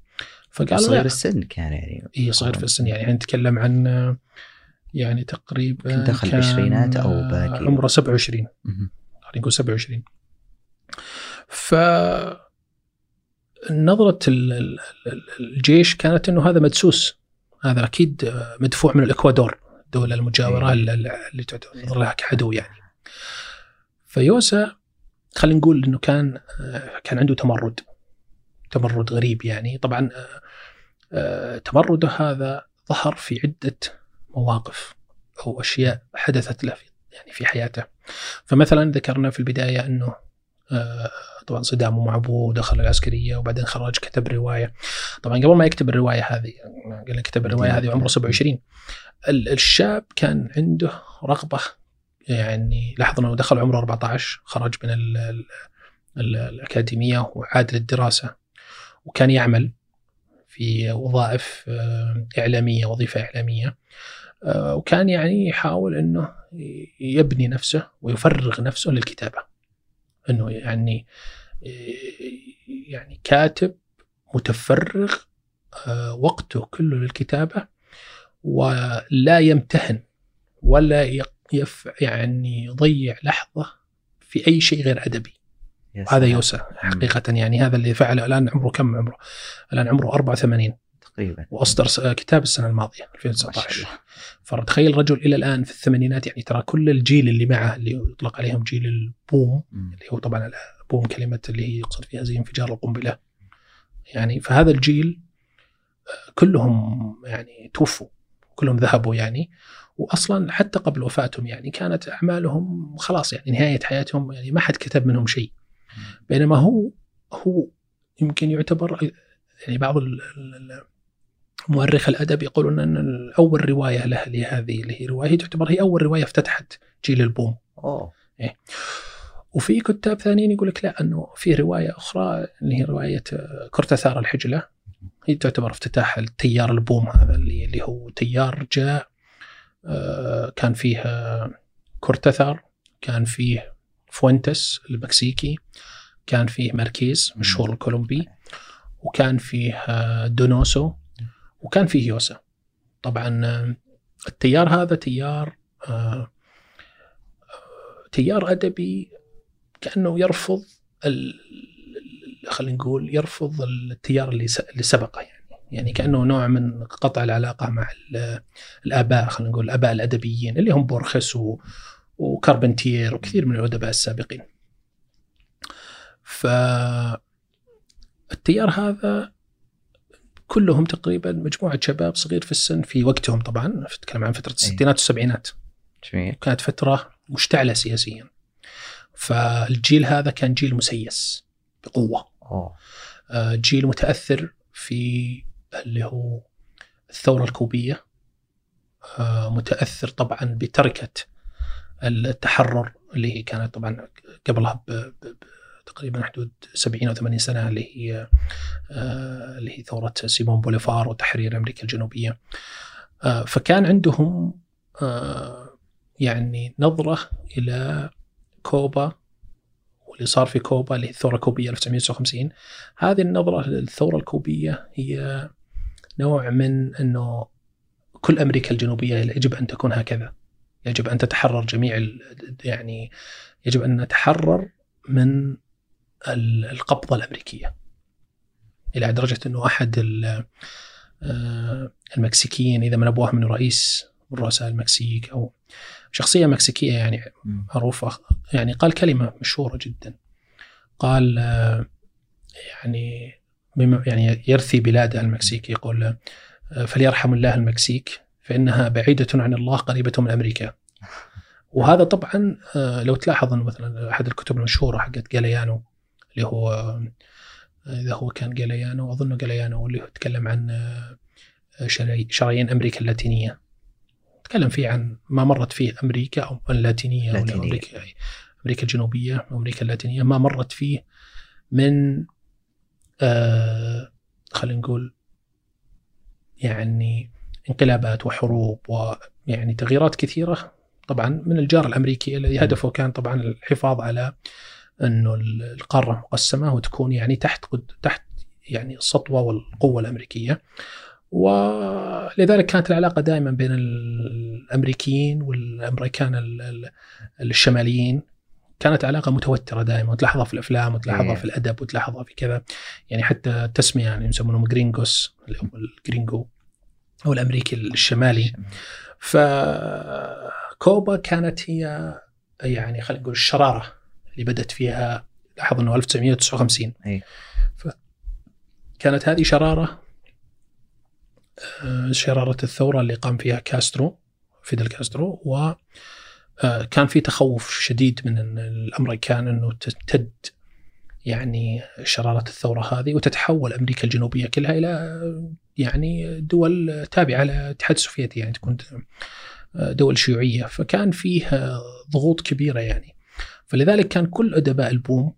فقالوا صغير السن كان يعني. اي صغير في السن. يعني نتكلم عن يعني تقريبا دخل العشرينات أو باقي. عمره 27 خلينا نقول 27 ف نظرة الجيش كانت إنه هذا مدسوس. هذا أكيد مدفوع من الإكوادور الدولة المجاورة إيه. اللي تعتبر لها كعدو يعني. فيوسا خلينا نقول إنه كان كان عنده تمرد تمرد غريب يعني. طبعا تمرده هذا ظهر في عدة مواقف أو أشياء حدثت له في يعني في حياته. فمثلا ذكرنا في البداية أنه آه، طبعا صدامه مع ابوه دخل العسكرية وبعدين خرج كتب رواية. طبعا قبل ما يكتب الرواية هذه قال لك كتب الرواية هذه وعمره 27 الشاب كان عنده رغبة يعني لاحظ إنه دخل عمره 14 خرج من ال ال ال الأكاديمية وعاد للدراسة. وكان يعمل في وظائف آه، إعلامية وظيفة إعلامية. آه، وكان يعني يحاول إنه يبني نفسه ويفرغ نفسه للكتابة. إنه يعني يعني كاتب متفرغ آه، وقته كله للكتابة ولا يمتهن ولا يف يعني يضيع لحظة في أي شيء غير أدبي. هذا يوسى حقيقة. يعني هذا اللي فعله. الآن عمره كم عمره؟ الآن عمره 84 تقريبا. وأصدر كتاب السنة الماضية 2019 فتخيل رجل إلى الآن في الثمانينات يعني ترى كل الجيل اللي معه اللي يطلق عليهم جيل البوم م. اللي هو طبعا البوم كلمة اللي هي يقصد فيها زي انفجار القنبلة. يعني فهذا الجيل آه، كلهم يعني توفوا كلهم ذهبوا يعني. واصلا حتى قبل وفاتهم يعني كانت أعمالهم خلاص يعني نهاية حياتهم يعني ما حد كتب منهم شيء. بينما هو هو يمكن يعتبر يعني بعض مؤرخ الأدب يقولون ان اول رواية له لهذه اللي هي روايه تعتبر هي أول رواية افتتحت جيل ال Boom. أوه إيه. وفي كتاب ثانيين يقول لك لا إنه في رواية أخرى اللي هي رواية كورتثار الحجلة هي تعتبر افتتاح التيار ال Boom هذا اللي اللي هو تيار جاء آه، كان فيه كورتثار كان فيه فوينتس المكسيكي كان فيه ماركيز مشهور الكولومبي وكان فيه آه، دونوسو وكان فيه يوسا طبعا التيار هذا تيار آه، تيار أدبي كأنه يرفض خلينا نقول يرفض التيار اللي اللي سبقه يعني يعني كأنه نوع من قطع العلاقة مع الآباء خلينا نقول الآباء الأدبيين اللي هم بورخس وكاربنتير وكثير من الأدباء السابقين. ف التيار هذا كلهم تقريبا مجموعة شباب صغير في السن في وقتهم طبعا نتكلم عن فترة الستينات والسبعينات. جميل. كانت فترة مشتعلة سياسيا. فالجيل هذا كان جيل مسيس بقوة. أوه. آه، جيل متأثر في اللي هو الثورة الكوبية. آه، متأثر طبعا بتركة التحرر اللي هي كانت طبعا قبلها تقريبا حدود 70 أو 80 سنة اللي هي آه، اللي هي ثورة سيمون بوليفار وتحرير أمريكا الجنوبية. آه، فكان عندهم آه، يعني نظرة إلى كوبا واللي صار في كوبا اللي هي الثورة الكوبية 1959 هذه النظرة للثورة الكوبية هي نوع من إنه كل أمريكا الجنوبية يجب أن تكون هكذا. يجب أن تتحرر جميع يعني يجب أن نتحرر من القبضة الأمريكية. إلى درجة أنه أحد آه، المكسيكيين إذا من أبوه من رئيس من رؤساء المكسيك أو شخصية مكسيكية يعني معروفة يعني قال كلمة مشهورة جدا. قال آه، يعني يعني يرثي بلاده المكسيك يقول آه، فليرحم الله المكسيك فإنها بعيدة عن الله قريبة من أمريكا. وهذا طبعا لو تلاحظ إنه مثلا أحد الكتب المشهورة حقت جاليانو اللي هو إذا هو كان جاليانو اظنه جاليانو اللي هو تكلم عن شرايين أمريكا اللاتينية. تكلم فيه عن ما مرت فيه أمريكا أو اللاتينية أو أمريكا أمريكا الجنوبية وامريكا اللاتينية. ما مرت فيه من آه خلينا نقول يعني انقلابات وحروب ويعني تغييرات كثيرة طبعا من الجار الأمريكي الذي هدفه كان طبعا الحفاظ على أنه القارة مقسمة وتكون يعني تحت تحت يعني السطوة والقوة الأمريكية. ولذلك كانت العلاقة دائما بين الأمريكيين والأمريكان الشماليين. كانت علاقة متوترة دائما وتلاحظها في الأفلام وتلاحظها إيه. في الأدب وتلاحظها في كذا. يعني حتى التسميه يعني يسمونهم gringos اللي هو ال gringo أو الامريكي الشمالي فكوبا كانت هي يعني خلينا نقول الشرارة اللي بدأت فيها لاحظ إنه 1959 أي. كانت هذه شرارة آه، شرارة الثورة اللي قام فيها كاسترو فيدل كاسترو و آه، كان في تخوف شديد من الأمريكان إنه تمتد يعني شرارة الثورة هذه وتتحول أمريكا الجنوبية كلها إلى يعني دول تابعة للاتحاد السوفيتي يعني تكون دول شيوعية. فكان فيه ضغوط كبيرة يعني. فلذلك كان كل أدباء ال Boom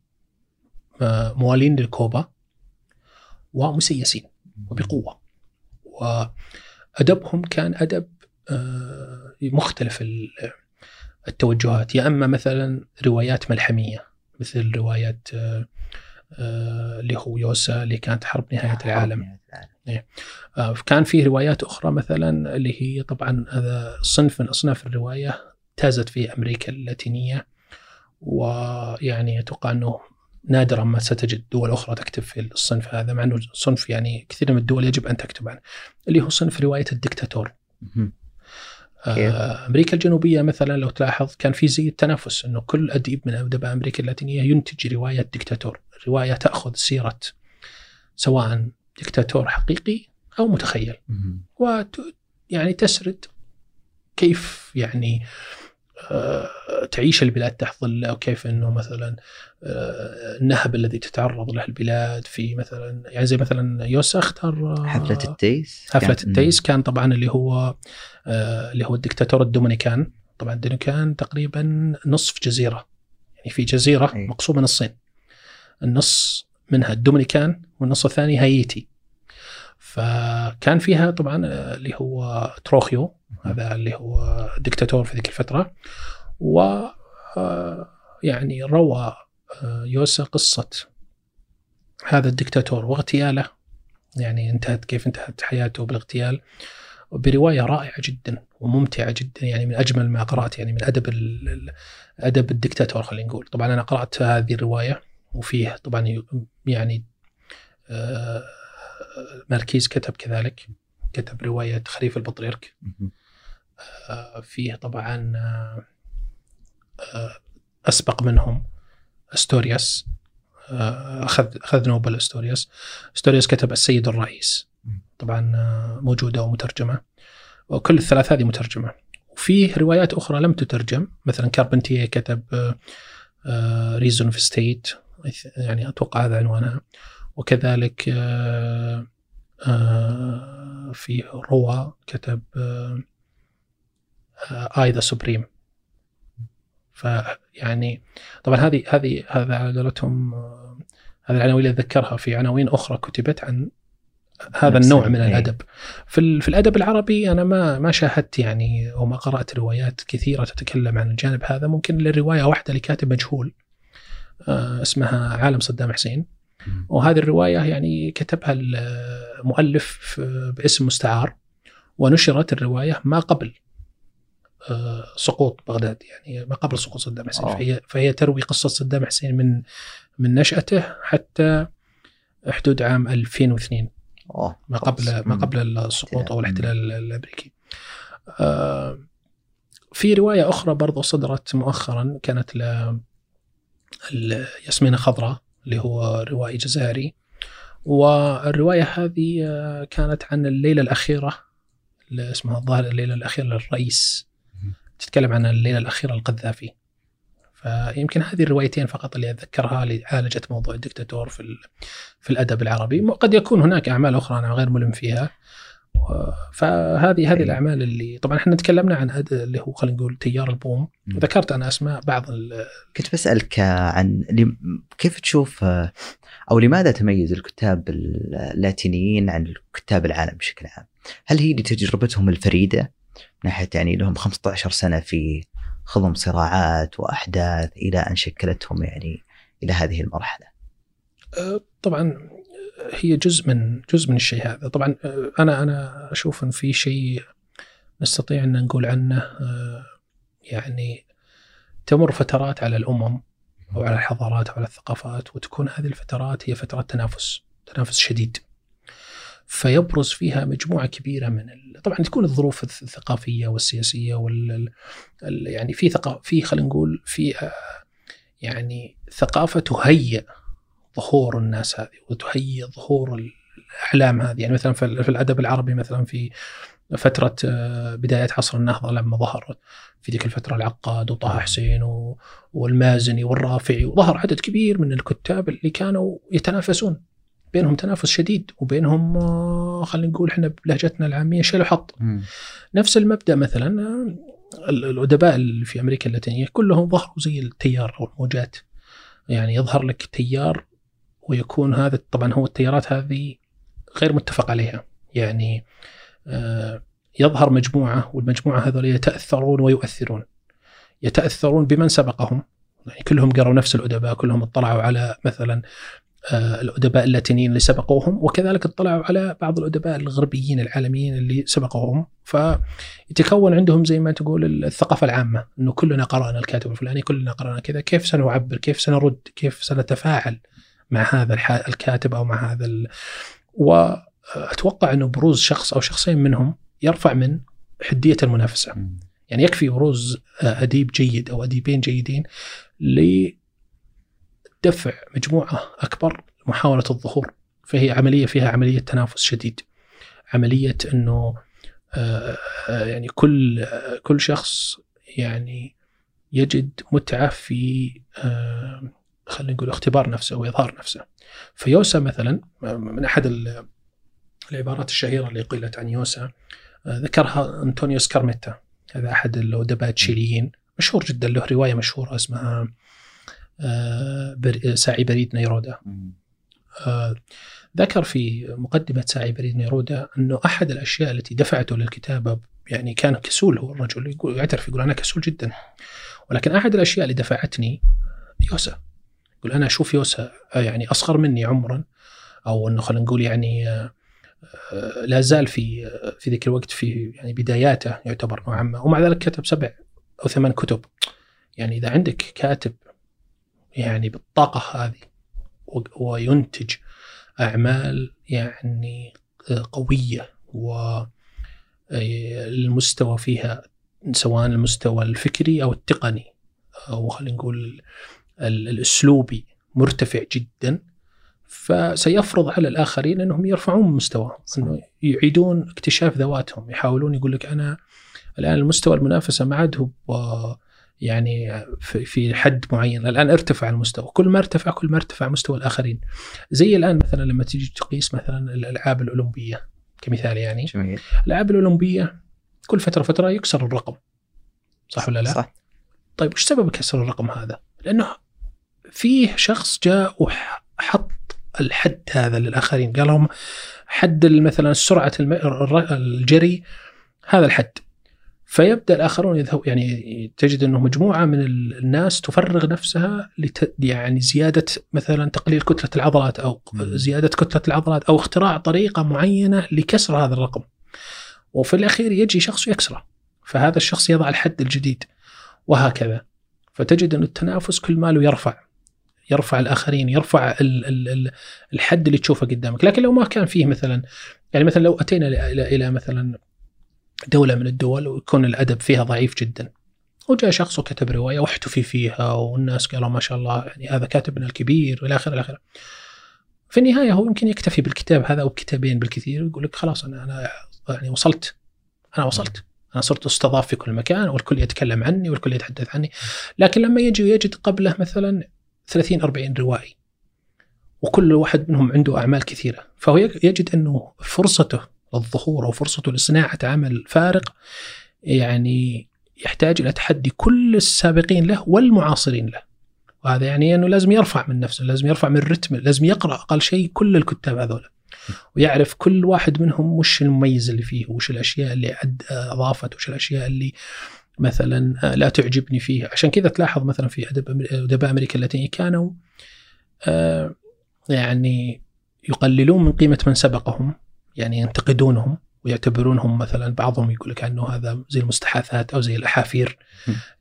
آه، موالين للكوبا ومسيسين وبقوة. وأدبهم كان أدب آه، مختلف التوجهات. يا أما مثلا روايات ملحمية مثل روايه آه، اللي هو يوسا اللي كانت حرب نهاية العالم. إيه. كان في روايات أخرى مثلا اللي هي طبعا هذا صنف من أصناف الرواية امتازت في أمريكا اللاتينية. ويعني أتوقع أنه نادرا ما ستجد دول أخرى تكتب في الصنف هذا مع أنه صنف يعني كثير من الدول يجب أن تكتب عنه اللي هو صنف رواية الدكتاتور. آه أمريكا الجنوبية مثلا لو تلاحظ كان في زي التنافس أنه كل أديب من ادباء أمريكا اللاتينية ينتج رواية دكتاتور، رواية تأخذ سيرة سواء دكتاتور حقيقي أو متخيل. و يعني تسرد كيف يعني آه تعيش البلاد تحت ظله وكيف إنه مثلا آه النهب الذي تتعرض له البلاد في مثلا يعني زي مثلا يوسا اختار حفلة التيس. حفلة التيس كان طبعا اللي هو آه، اللي هو الدكتاتور الدومينيكان. طبعا الدومينيكان تقريبا نصف جزيرة. يعني في جزيرة أي. مقسومه نصين النص منها الدومينيكان والنص الثاني هايتي. فكان فيها طبعا آه، اللي هو تروخيو هذا اللي هو دكتاتور في ذيك الفترة. و آه، يعني روى يوسا قصة هذا الدكتاتور واغتياله. يعني انتهت كيف انتهت حياته بالاغتيال. برواية رائعة جدا وممتعة جدا يعني من أجمل ما قرأت يعني من أدب أدب الدكتاتور خلينا نقول. طبعا أنا قرأت هذه الرواية وفيه طبعا يعني آه، ماركيز كتب كذلك كتب رواية خريف البطريرك. آه، فيه طبعا آه، أسبق منهم أستورياس. أخذ أخذ نوبل أستورياس. أستورياس كتب السيد الرئيس. طبعا آه، موجودة ومترجمة. وكل الثلاث هذه مترجمة. وفي روايات أخرى لم تترجم. مثلا كاربنتيه كتب Reason of State يعني أتوقع هذا عنوانها وكذلك آه، آه، في روا كتب I, the Supreme فيعني طبعا هذه هذه هذا على قولتهم هذه العناوين اللي أتذكرها في عناوين أخرى كتبت عن هذا النوع من الأدب. في في الأدب العربي أنا ما ما شاهدت يعني أو ما قرأت روايات كثيرة تتكلم عن الجانب هذا. ممكن للرواية واحدة لكاتب مجهول آه، اسمها عالم صدام حسين. وهذه الرواية يعني كتبها المؤلف باسم مستعار ونشرت الرواية ما قبل. سقوط بغداد يعني ما قبل سقوط صدام حسين فهي فهي تروي قصة صدام حسين من من نشأته حتى حدود عام 2002 أوه. ما قبل ما قبل السقوط أو الاحتلال. الأمريكي. آه في رواية أخرى برضو صدرت مؤخرا كانت ل ياسمين خضراء اللي هو روائي جزائري. والرواية هذه آه، كانت عن الليلة الأخيرة اللي اسمها الظاهر الليلة الأخيرة للرئيس تتكلم عن الليلة الأخيرة للقذافي فيمكن هذه الروايتين فقط اللي أتذكرها اللي عالجت موضوع الدكتاتور في في الأدب العربي. قد يكون هناك أعمال أخرى أنا غير ملم فيها. فهذه هذه الأعمال اللي طبعا إحنا تكلمنا عن اللي هو خلينا نقول تيار البوم. وذكرت أنا أسماء بعض كنت بسألك عن كيف تشوف أو لماذا تميز الكتاب اللاتينيين عن الكتاب العالم بشكل عام؟ هل هي لتجربتهم الفريدة؟ ناحية يعني لهم 15 سنة في خضم صراعات وأحداث إلى أن شكلتهم يعني إلى هذه المرحلة؟ أه، طبعا هي جزء من جزء من الشيء هذا، طبعا أه، أنا أنا أشوف إن في شيء نستطيع أن نقول عنه أه، يعني تمر فترات على الأمم أو على الحضارات أو على الثقافات وتكون هذه الفترات هي فترات تنافس، تنافس شديد. فيبرز فيها مجموعة كبيرة من ال... طبعا تكون الظروف الثقافية والسياسية وال يعني في ثقافه في خلينا نقول في آه، يعني ثقافة تهيئ ظهور الناس هذه وتهيئ ظهور الأعلام هذه. يعني مثلا في الأدب العربي مثلا في فترة آه، بداية عصر النهضة لما ظهر في ذيك الفترة العقاد وطه حسين والمازني والرافعي وظهر عدد كبير من الكتاب اللي كانوا يتنافسون بينهم تنافس شديد وبينهم آه، خلينا نقول إحنا بلهجتنا العامية شيل وحط. نفس المبدأ مثلا آه، الأدباء اللي في أمريكا اللاتينية كلهم ظهروا زي التيار أو الموجات. يعني يظهر لك تيار ويكون هذا طبعا هو التيارات هذه غير متفق عليها. يعني آه، يظهر مجموعة والمجموعة هذول يتأثرون ويؤثرون. يتأثرون بمن سبقهم. يعني كلهم قروا نفس الأدباء كلهم اطلعوا على مثلا آه، الأدباء اللاتينيين اللي سبقوهم وكذلك اطلعوا على بعض الأدباء الغربيين العالميين اللي سبقوهم. فيتكون عندهم زي ما تقول الثقافة العامة إنه كلنا قرأنا الكاتب الفلاني كلنا قرأنا كذا كيف سنعبر؟ كيف سنرد؟ كيف سنتفاعل مع هذا الكاتب أو مع هذا ال... وأتوقع إنه بروز شخص أو شخصين منهم يرفع من حدية المنافسة. يعني يكفي بروز أديب جيد أو أديبين جيدين دفع مجموعة أكبر محاولة الظهور فهي عملية فيها عملية تنافس شديد. عملية أنه آه، آه، يعني كل آه، كل شخص يعني يجد متعة في خلينا نقول اختبار نفسه وإظهار نفسه. فيوسا مثلا من أحد العبارات الشهيرة اللي قيلت عن يوسا ذكرها أنطونيو سكارميتا هذا أحد الأدباء التشيليين مشهور جدا له رواية مشهورة اسمها ساعي بريد نيرودا. آه، ذكر في مقدمة ساعي بريد نيرودا أنه أحد الأشياء التي دفعته للكتابة يعني كان كسول هو الرجل يقول يعترف يقول أنا كسول جدا. ولكن أحد الأشياء اللي دفعتني يوسا. يقول أنا أشوف يوسا آه، يعني أصغر مني عمرا أو أنه خلينا نقول يعني لا زال في في ذيك الوقت في يعني بداياته يعتبر نوعا ما. ومع ذلك كتب سبع أو ثمان كتب. يعني إذا عندك كاتب يعني بالطاقة هذه وينتج أعمال يعني قوية والمستوى فيها سواء المستوى الفكري أو التقني. أو خلينا نقول الأسلوبي مرتفع جدا. فسيفرض على الآخرين أنهم يرفعون مستواهم أنه يعيدون اكتشاف ذواتهم يحاولون يقول لك أنا الآن المستوى المنافسة ما عاد هو يعني في حد معين. الآن ارتفع المستوى. كل ما ارتفع كل ما ارتفع مستوى الآخرين. زي الآن مثلا لما تيجي تقيس مثلا الألعاب الأولمبية كمثال يعني. جميل. الألعاب الأولمبية كل فترة فتره يكسر الرقم. صح ولا لا؟ صح. طيب وش سبب كسر الرقم هذا؟ لأنه فيه شخص جاء وحط الحد هذا للآخرين. قال لهم حد مثلا سرعة الجري هذا الحد. فيبدأ الآخرون يذهب يعني تجد أنه مجموعة من الناس تفرغ نفسها لت يعني زيادة مثلا تقليل كتلة العضلات أو زيادة كتلة العضلات أو اختراع طريقة معينة لكسر هذا الرقم. وفي الأخير يجي شخص يكسره. فهذا الشخص يضع الحد الجديد. وهكذا. فتجد أن التنافس كل ماله يرفع. يرفع الآخرين يرفع ال ال ال الحد اللي تشوفه قدامك. لكن لو ما كان فيه مثلا يعني مثلا لو أتينا إلى مثلا دولة من الدول ويكون الأدب فيها ضعيف جدا. وجاء شخص وكتب رواية واحتفي فيها والناس قالوا ما شاء الله يعني هذا كاتبنا الكبير والى آخره إلى آخره. في النهاية هو يمكن يكتفي بالكتاب هذا أو بكتابين بالكثير ويقول لك خلاص أنا أنا يعني وصلت. أنا وصلت. أنا صرت أستضاف في كل مكان والكل يتكلم عني والكل يتحدث عني. لكن لما يجي ويجد قبله مثلا 30 40 روائي وكل واحد منهم عنده أعمال كثيرة فهو يجد أنه فرصته للظهور أو فرصته لصناعة عمل فارق يعني يحتاج إلى تحدي كل السابقين له والمعاصرين له. وهذا يعني إنه لازم يرفع من نفسه لازم يرفع من الرتم لازم يقرأ أقل شيء كل الكتاب هذول ويعرف كل واحد منهم وش المميز اللي فيه وش الأشياء اللي أضافت وش الأشياء اللي مثلا لا تعجبني فيه. عشان كذا تلاحظ مثلا في ادباء أمريكا اللاتينية كانوا آه، يعني يقللون من قيمة من سبقهم. يعني ينتقدونهم ويعتبرونهم مثلا بعضهم يقول لك أنه هذا زي المستحاثات أو زي الأحافير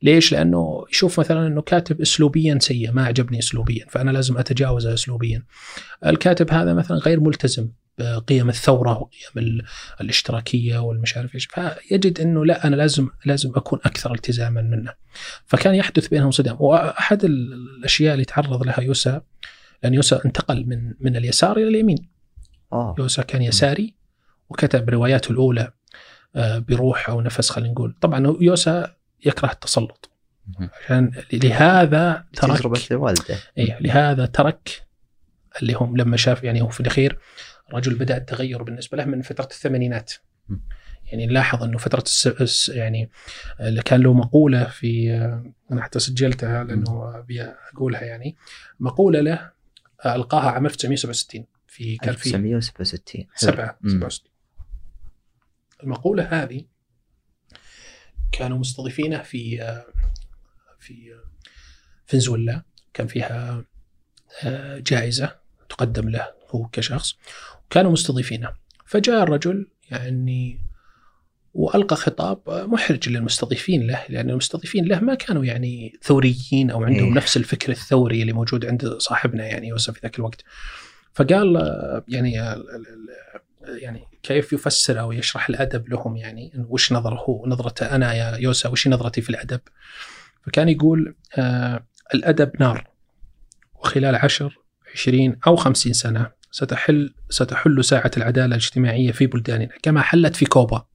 ليش؟ لأنه يشوف مثلا أنه كاتب اسلوبيا سيء ما عجبني اسلوبيا فأنا لازم أتجاوزه اسلوبيا. الكاتب هذا مثلا غير ملتزم بقيم الثورة وقيم الاشتراكية والمش عارف إيش فيجد أنه لا أنا لازم لازم أكون أكثر التزاما منه. فكان يحدث بينهم صدام وأحد الأشياء اللي تعرض لها يوسا لأن يوسا انتقل من من اليسار إلى اليمين. يوسا كان يساري وكتب رواياته الأولى آه، بروح أو نفس خلينا نقول. طبعا يوسا يكره التسلط. عشان لهذا ترك تجربة الوالدة اي لهذا ترك اللي هم لما شاف يعني هو في الأخير الرجل بدأ التغير بالنسبة له من فترة الثمانينات. يعني نلاحظ إنه فترة الس... يعني كان له مقولة في أنا حتى سجلتها لأنه أبي أقولها يعني مقولة له ألقاها عام 1967 في كان في 1967 7 67 المقولة هذه كانوا مستضيفينه في في فنزويلا. كان فيها آه، جائزة تقدم له هو كشخص. وكانوا مستضيفينه فجاء الرجل يعني وألقى خطاب محرج للمستضيفين له لأن المستضيفين له ما كانوا يعني ثوريين أو عندهم إيه. نفس الفكر الثوري اللي موجود عند صاحبنا يعني يوسف في ذاك الوقت. فقال يعني يعني كيف يفسر أو يشرح الأدب لهم؟ يعني وش نظره؟ هو نظرته أنا يا يوسا وش نظرتي في الأدب؟ فكان يقول آه الأدب نار وخلال عشر عشرين أو خمسين سنة ستحل ستحل ساعة العدالة الاجتماعية في بلداننا كما حلت في كوبا.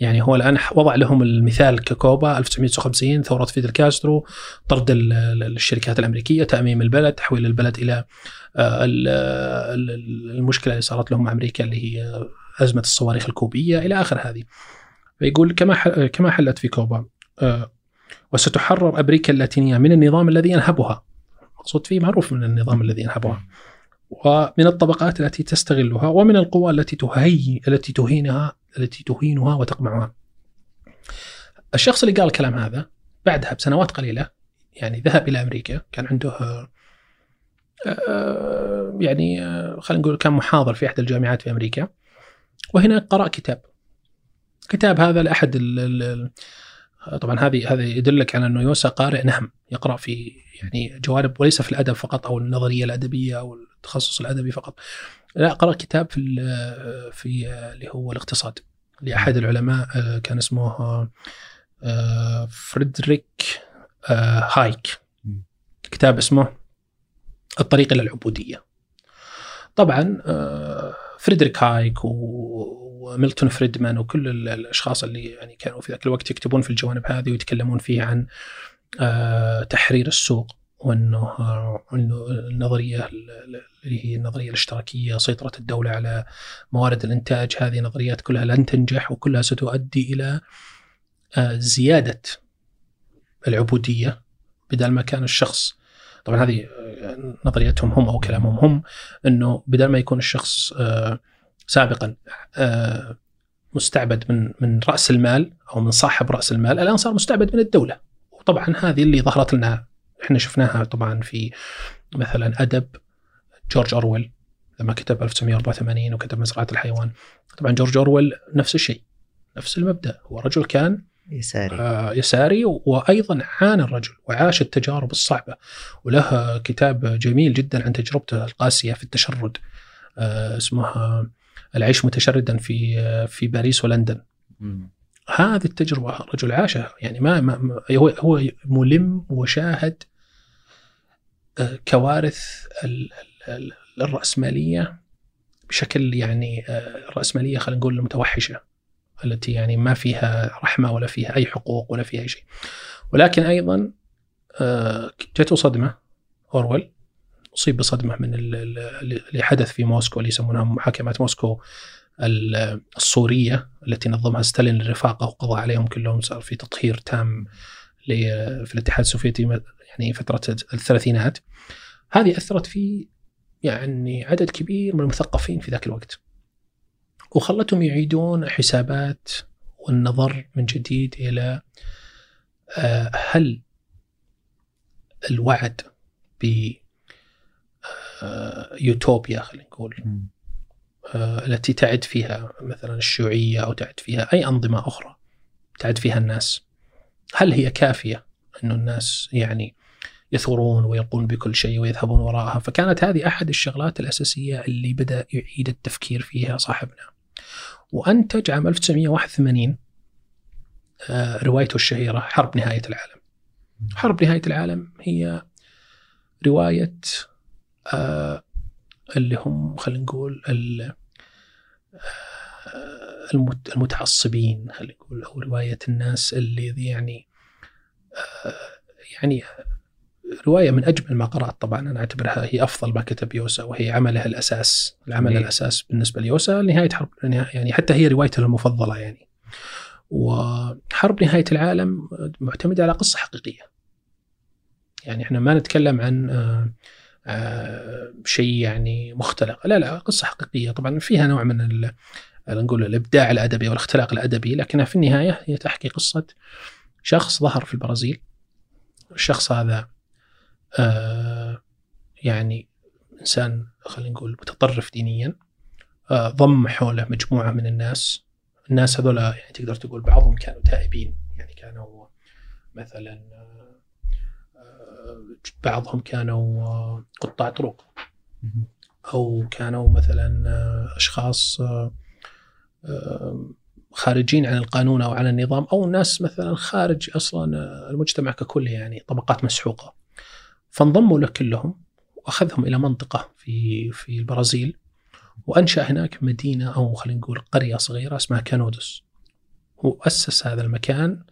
يعني هو الآن وضع لهم المثال ككوبا 1959 ثورة فيدل كاسترو طرد الشركات الأمريكية تأميم البلد تحويل البلد إلى آه، المشكلة اللي صارت لهم مع أمريكا اللي هي أزمة الصواريخ الكوبية إلى آخر هذه. فيقول كما كما حلت في كوبا آه، وستحرر أمريكا اللاتينية من النظام الذي ينهبها. مقصود فيه معروف من النظام الذي ينهبها. ومن الطبقات التي تستغلها ومن القوى التي تهي التي تهينها التي تهينها وتقمعها. الشخص اللي قال الكلام هذا بعدها بسنوات قليلة يعني ذهب إلى أمريكا كان عنده آه، يعني آه، خلينا نقول كان محاضر في احد الجامعات في أمريكا وهنا قرأ كتاب كتاب هذا لأحد طبعا هذه هذا يدلك على أنه يوسا قارئ نهم يقرأ في يعني جوانب وليس في الأدب فقط أو النظرية الأدبية أو التخصص الأدبي فقط. لا قرأ كتاب في في اللي هو الاقتصاد لأحد العلماء آه، كان اسمه فريدريك هايك. كتاب اسمه الطريق إلى العبودية. طبعا آه، فريدريك هايك وميلتون فريدمان وكل الأشخاص اللي يعني كانوا في ذاك الوقت يكتبون في الجوانب هذه ويتكلمون فيها عن آه، تحرير السوق. وانه آه، انه النظريه اللي هي النظرية الاشتراكية سيطرة الدولة على موارد الإنتاج. هذه نظريات كلها لن تنجح وكلها ستؤدي إلى زيادة العبودية بدل ما كان الشخص. طبعا هذه نظريتهم هم أو كلامهم هم إنه بدل ما يكون الشخص آه، سابقا آه، مستعبد من من رأس المال أو من صاحب رأس المال الآن صار مستعبد من الدولة. وطبعا هذه اللي ظهرت لنا إحنا شفناها طبعا في مثلا أدب جورج أورويل لما كتب 1984 وكتب مزرعه الحيوان. طبعا جورج أورويل نفس الشيء نفس المبدأ هو رجل كان يساري. آه يساري وأيضا عانى الرجل وعاش التجارب الصعبة وله كتاب جميل جدا عن تجربته القاسية في التشرد آه اسمه العيش متشردا في آه في باريس ولندن. هذه التجربة الرجل عاشها يعني ما, ما هو هو ملم وشاهد كوارث الرأسمالية بشكل يعني آه، الراسماليه خلينا نقول المتوحشة التي يعني ما فيها رحمة ولا فيها أي حقوق ولا فيها أي شيء. ولكن أيضا آه، جاته صدمة اورول أصيب بصدمة من اللي حدث في موسكو اللي يسمونها محاكمات موسكو الصوريه التي نظمها ستالين للرفاقه وقضى عليهم كلهم صار في تطهير تام في الاتحاد السوفيتي يعني فترة الثلاثينات. هذه أثرت في يعني عدد كبير من المثقفين في ذاك الوقت. وخلتهم يعيدون حسابات والنظر من جديد إلى آه، هل الوعد ب يوتوبيا خلينا نقول آه، التي تعد فيها مثلا الشيوعية أو تعد فيها أي أنظمة أخرى تعد فيها الناس هل هي كافية إنه الناس يعني يثورون ويلقون بكل شيء ويذهبون وراءها. فكانت هذه أحد الشغلات الأساسية اللي بدأ يعيد التفكير فيها صاحبنا. وانتج عام 1981 آه، روايته الشهيرة حرب نهاية العالم. حرب نهاية العالم هي رواية آه، اللي هم خلينا نقول آه، المتعصبين خلينا نقول أو رواية الناس اللي يعني آه، يعني رواية من أجمل ما قرأت طبعا. أنا أعتبرها هي أفضل ما كتب يوسا وهي عمله الأساس العمل الأساس بالنسبة ليوسا نهاية حرب يعني حتى هي روايته المفضلة يعني. وحرب نهاية العالم معتمدة على قصة حقيقية. يعني إحنا ما نتكلم عن آه، شيء يعني مختلق. لا لا قصة حقيقية. طبعا فيها نوع من نقول الإبداع الأدبي أو الاختلاق الأدبي لكنها في النهاية هي تحكي قصة شخص ظهر في البرازيل. الشخص هذا آه، يعني إنسان خلينا نقول متطرف دينيا آه، ضم حوله مجموعة من الناس. الناس هذول يعني تقدر تقول بعضهم كانوا تائبين. يعني كانوا مثلا بعضهم كانوا آه، قطاع طرق. أو كانوا مثلا آه، أشخاص آه، خارجين عن القانون أو عن النظام. أو ناس مثلا خارج أصلا المجتمع ككل يعني طبقات مسحوقة. فانضموا له كلهم وأخذهم إلى منطقة في في البرازيل وأنشأ هناك مدينة أو خلينا نقول قرية صغيرة اسمها كانودس. واسس هذا المكان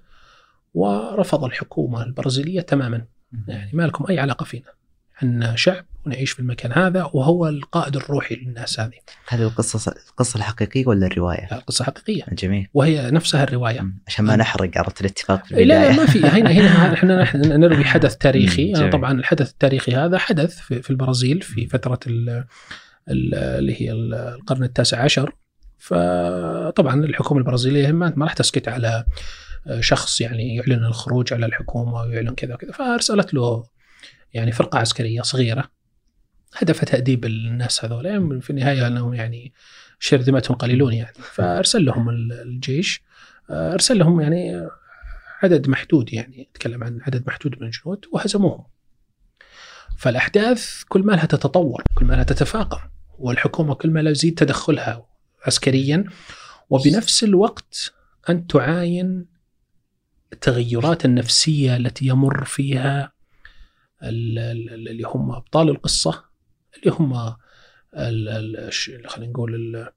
ورفض الحكومة البرازيلية تماما. يعني ما لكم أي علاقة فينا. إحنا شعب ونعيش في المكان هذا وهو القائد الروحي للناس هذه. هذه القصة القصة الحقيقية ولا الرواية؟ لا القصة حقيقية. جميل. وهي نفسها الرواية. عشان ما نحرق عرفت الاتفاق في البدايه. لا لا ما في هنا هنا إحنا نروي حدث تاريخي جميل. طبعا الحدث التاريخي هذا حدث في, في البرازيل في فترة اللي هي القرن التاسع عشر فطبعا الحكومة البرازيلية ما راح تسكت على شخص يعني يعلن الخروج على الحكومة ويعلن كذا وكذا فأرسلت له يعني فرقة عسكرية صغيرة هدفها تأديب الناس هذول يعني في النهاية أنهم يعني شرذمتهم قليلون يعني. فأرسل لهم الجيش أرسل لهم يعني عدد محدود يعني أتكلم عن عدد محدود من الجنود وهزموهم. فالأحداث كل ما لها تتطور كل ما لها تتفاقم والحكومة كل ما لا يزيد تدخلها عسكريا. وبنفس الوقت أن تعاين التغيرات النفسية التي يمر فيها اللي هم أبطال القصة اللي هم خلينا نقول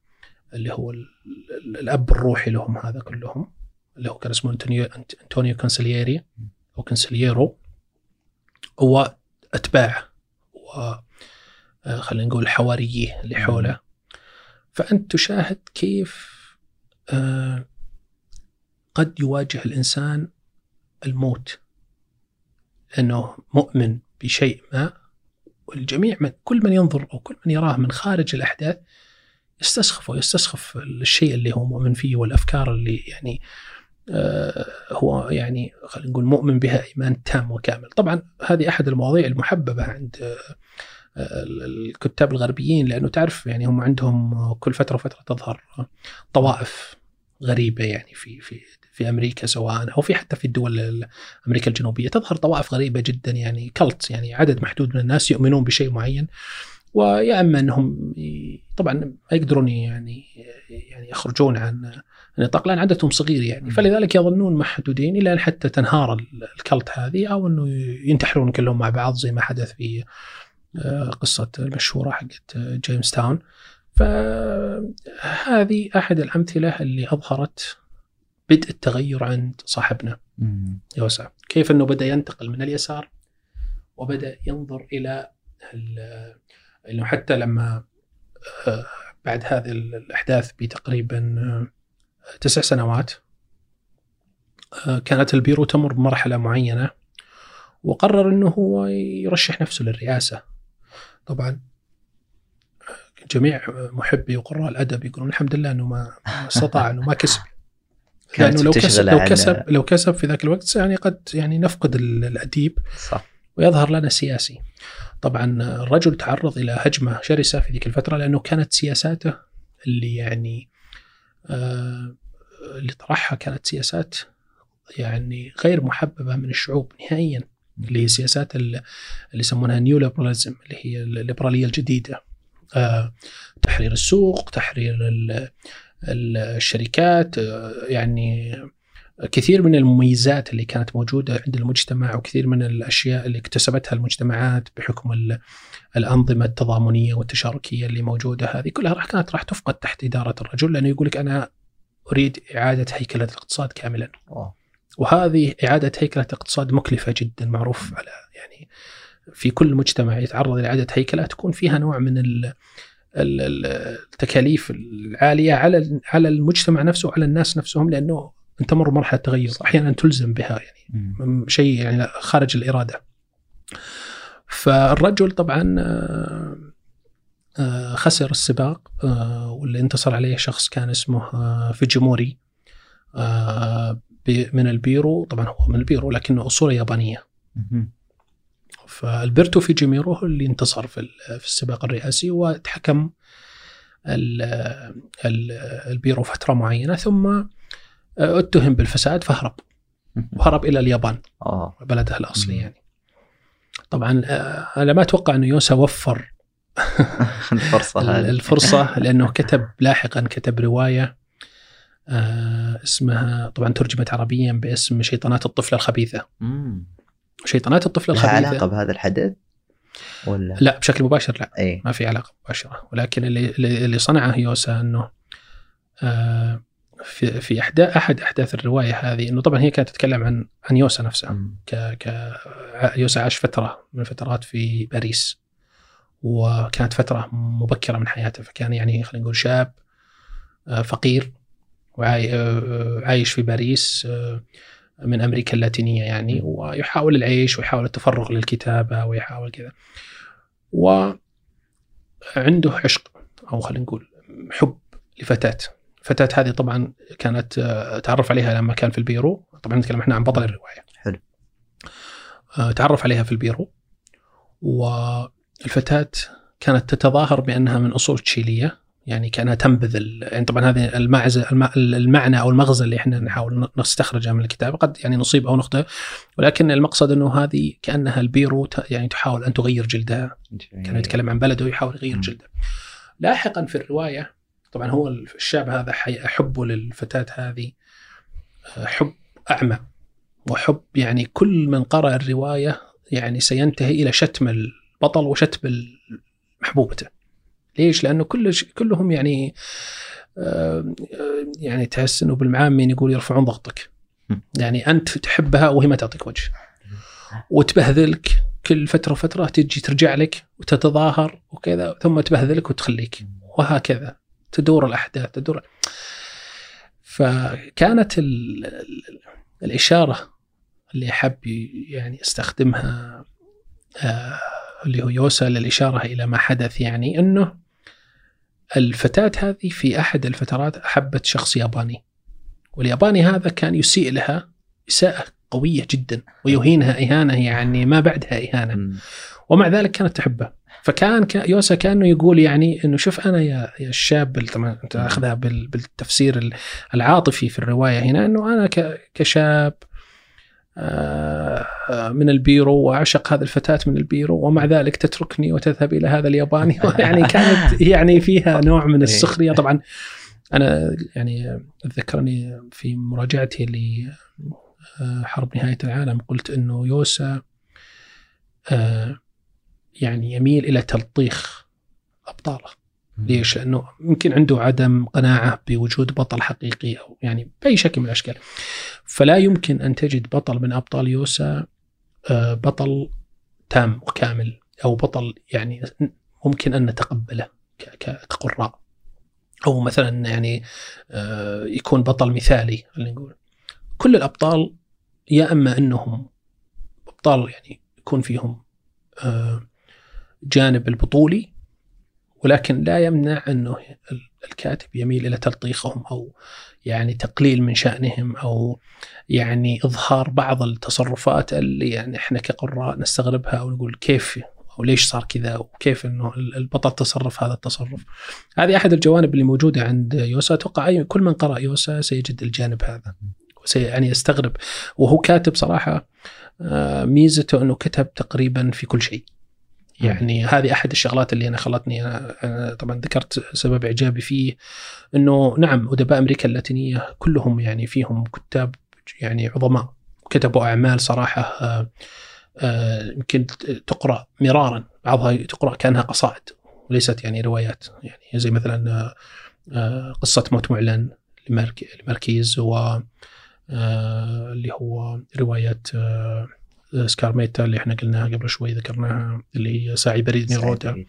اللي هو الأب الروحي لهم هذا كلهم اللي هو كان اسمه انتونيو انطونيو كانسلييري أو كانسلييرو واتباعه و خلينا نقول حواريه اللي حوله. فأنت تشاهد كيف آه قد يواجه الإنسان الموت. لأنه مؤمن بشيء ما والجميع من كل من ينظر أو كل من يراه من خارج الأحداث يستسخف ويستسخف الشيء اللي هو مؤمن فيه والأفكار اللي يعني آه هو يعني خلينا نقول مؤمن بها إيمان تام وكامل. طبعا هذه أحد المواضيع المحببة عند آه الكتاب الغربيين لأنه تعرف يعني هم عندهم كل فترة وفترة تظهر طوائف غريبة يعني في في في أمريكا سواء أو في حتى في الدول أمريكا الجنوبية. تظهر طوائف غريبة جدا يعني كلت يعني عدد محدود من الناس يؤمنون بشيء معين. ويا أما أنهم طبعا ما يقدرون يعني يعني يخرجون عن النطاق لأن عددهم صغير يعني. فلذلك يظنون محدودين إلى أن حتى تنهار الكلت هذه أو أنه ينتحرون كلهم مع بعض زي ما حدث في آه، قصة المشهورة حقت جيمس تاون. فهذه أحد الأمثلة اللي أظهرت بدء التغير عند صاحبنا. يوسع كيف أنه بدأ ينتقل من اليسار وبدأ ينظر إلى أنه حتى لما آه، بعد هذه الأحداث بتقريبا آه، تسع سنوات آه، كانت البيرو تمر بمرحلة معينة وقرر أنه هو يرشح نفسه للرئاسة. طبعا جميع محبي وقراء الأدب يقولون الحمد لله إنه ما استطاع إنه ما كسب. لأنه لو كسب لو كسب لو كسب في ذاك الوقت يعني قد يعني نفقد الأديب صح ويظهر لنا سياسي. طبعا الرجل تعرض إلى هجمة شرسة في ذيك الفترة لأنه كانت سياساته اللي يعني آه اللي طرحها كانت سياسات يعني غير محببة من الشعوب نهائيا اللي هي سياسات اللي يسمونها نيو ليبراليزم اللي هي الليبرالية الجديدة آه تحرير السوق تحرير الشركات يعني كثير من المميزات اللي كانت موجودة عند المجتمع وكثير من الأشياء اللي اكتسبتها المجتمعات بحكم الأنظمة التضامنية والتشاركية اللي موجودة هذه كلها راح كانت راح تفقد تحت إدارة الرجل لأنه يقول لك أنا أريد إعادة هيكلة الاقتصاد كاملا. وهذه إعادة هيكلة الاقتصاد مكلفة جدا معروف على يعني في كل مجتمع يتعرض لإعادة هيكلة تكون فيها نوع من التكاليف العالية على على المجتمع نفسه وعلى الناس نفسهم لأنه أن تمر مرحلة تغير أحيانا تلزم بها يعني. شيء يعني خارج الإرادة. فالرجل طبعا آه، آه، خسر السباق آه، واللي انتصر عليه شخص كان اسمه فيجيموري من البيرو. طبعا هو من البيرو لكنه أصوله يابانية. فألبرتو فوجيموري هو اللي انتصر في في السباق الرئاسي وتحكم البيرو فترة معينة ثم اتهم بالفساد فهرب. وهرب إلى اليابان آه. بلده الأصلي يعني. طبعا آه، أنا ما أتوقع إنه يوسا وفر الفرصة الفرصة لأنه كتب لاحقا كتب رواية آه اسمها طبعا ترجمت عربيا باسم شيطانات الطفله الخبيثة. شيطانات الطفله الخبيثه لها علاقة بهذا الحدث؟ ولا؟ لا بشكل مباشر لا. أي. ما في علاقة مباشرة. ولكن اللي اللي صنعه يوسا إنه آه في في احداث أحد أحداث الرواية هذه إنه طبعا هي كانت تتكلم عن عن يوسا نفسها ك ك يوسا عاش فترة من الفترات في باريس وكانت فترة مبكرة من حياته. فكان يعني خلينا نقول شاب آه، فقير وعايش في باريس آه، من أمريكا اللاتينية يعني ويحاول العيش ويحاول التفرغ للكتابة ويحاول كذا. وعنده عشق أو خلينا نقول حب لفتاة. الفتاة هذه طبعا كانت آه، تعرف عليها لما كان في البيرو. طبعا نتكلم إحنا عن بطل الرواية. حلو. آه، تعرف عليها في البيرو. والفتاة كانت تتظاهر بأنها من أصول تشيلية. يعني كأنها تنبذ يعني طبعا هذه المعزة المعنى أو المغزى اللي إحنا نحاول نستخرجه من الكتاب قد يعني نصيب أو نخطئ ولكن المقصد إنه هذه كأنها البيرو يعني تحاول أن تغير جلدها. كان يتكلم عن بلده ويحاول يغير جلده. لاحقا في الرواية طبعا هو الشاب هذا حبه للفتاة هذه آه، حب أعمى وحب يعني كل من قرأ الرواية يعني سينتهي إلى شتم البطل وشتم محبوبته. ليش؟ لأنه كل كلهم يعني آه، يعني تحس انه بالمعامين يقول يرفعون ضغطك. يعني أنت تحبها وهي ما تعطيك وجه. وتبهذلك كل فترة وفترة تجي ترجع لك وتتظاهر وكذا ثم تبهذلك وتخليك. وهكذا. تدور الأحداث تدور. فكانت ال... الإشارة اللي حب يعني يستخدمها آه اللي هو يوصل للاشاره إلى ما حدث يعني إنه الفتاة هذه في أحد الفترات أحبت شخص ياباني والياباني هذا كان يسيء لها إساءة قوية جدا ويهينها إهانة يعني ما بعدها إهانة. ومع ذلك كانت تحبه. فكان يوسا كأنه يقول يعني إنه شوف أنا يا يا الشاب طبعا أنت أخذها بالتفسير العاطفي في الرواية هنا إنه أنا كشاب من البيرو وأعشق هذه الفتاة من البيرو ومع ذلك تتركني وتذهب إلى هذا الياباني. يعني كانت يعني فيها نوع من السخرية. طبعا أنا يعني أتذكرني في مراجعتي لحرب نهاية العالم قلت إنه يوسا آه، يعني يميل إلى تلطيخ أبطاله. ليش؟ لأنه يمكن عنده عدم قناعة بوجود بطل حقيقي أو يعني بأي شكل من الأشكال. فلا يمكن أن تجد بطل من أبطال يوسا آه، بطل تام وكامل أو بطل يعني ممكن أن نتقبله كقراء. أو مثلا يعني آه، يكون بطل مثالي خلينا نقول. كل الأبطال يا إما إنهم أبطال يعني يكون فيهم آه، جانب البطولي ولكن لا يمنع إنه الكاتب يميل إلى تلطيخهم أو يعني تقليل من شأنهم أو يعني إظهار بعض التصرفات اللي يعني إحنا كقراء نستغربها أو نقول كيف أو ليش صار كذا وكيف إنه البطل تصرف هذا التصرف. هذه أحد الجوانب اللي موجودة عند يوسا أتوقع اي كل من قرأ يوسا سيجد الجانب هذا. يعني يستغرب وهو كاتب صراحة آه، ميزته إنه كتب تقريبا في كل شيء. يعني هذه أحد الشغلات اللي أنا خلتني أنا طبعا ذكرت سبب إعجابي فيه إنه نعم أدباء أمريكا اللاتينية كلهم يعني فيهم كتاب يعني عظماء كتبوا أعمال صراحة آه، آه، يمكن تقرأ مرارا بعضها تقرأ كأنها قصائد وليست يعني روايات يعني زي مثلا آه، قصة موت معلن لماركيز و اللي هو رواية سكارميتا اللي إحنا قلناها قبل شوي ذكرناها اللي هي ساعي بريد نيرودا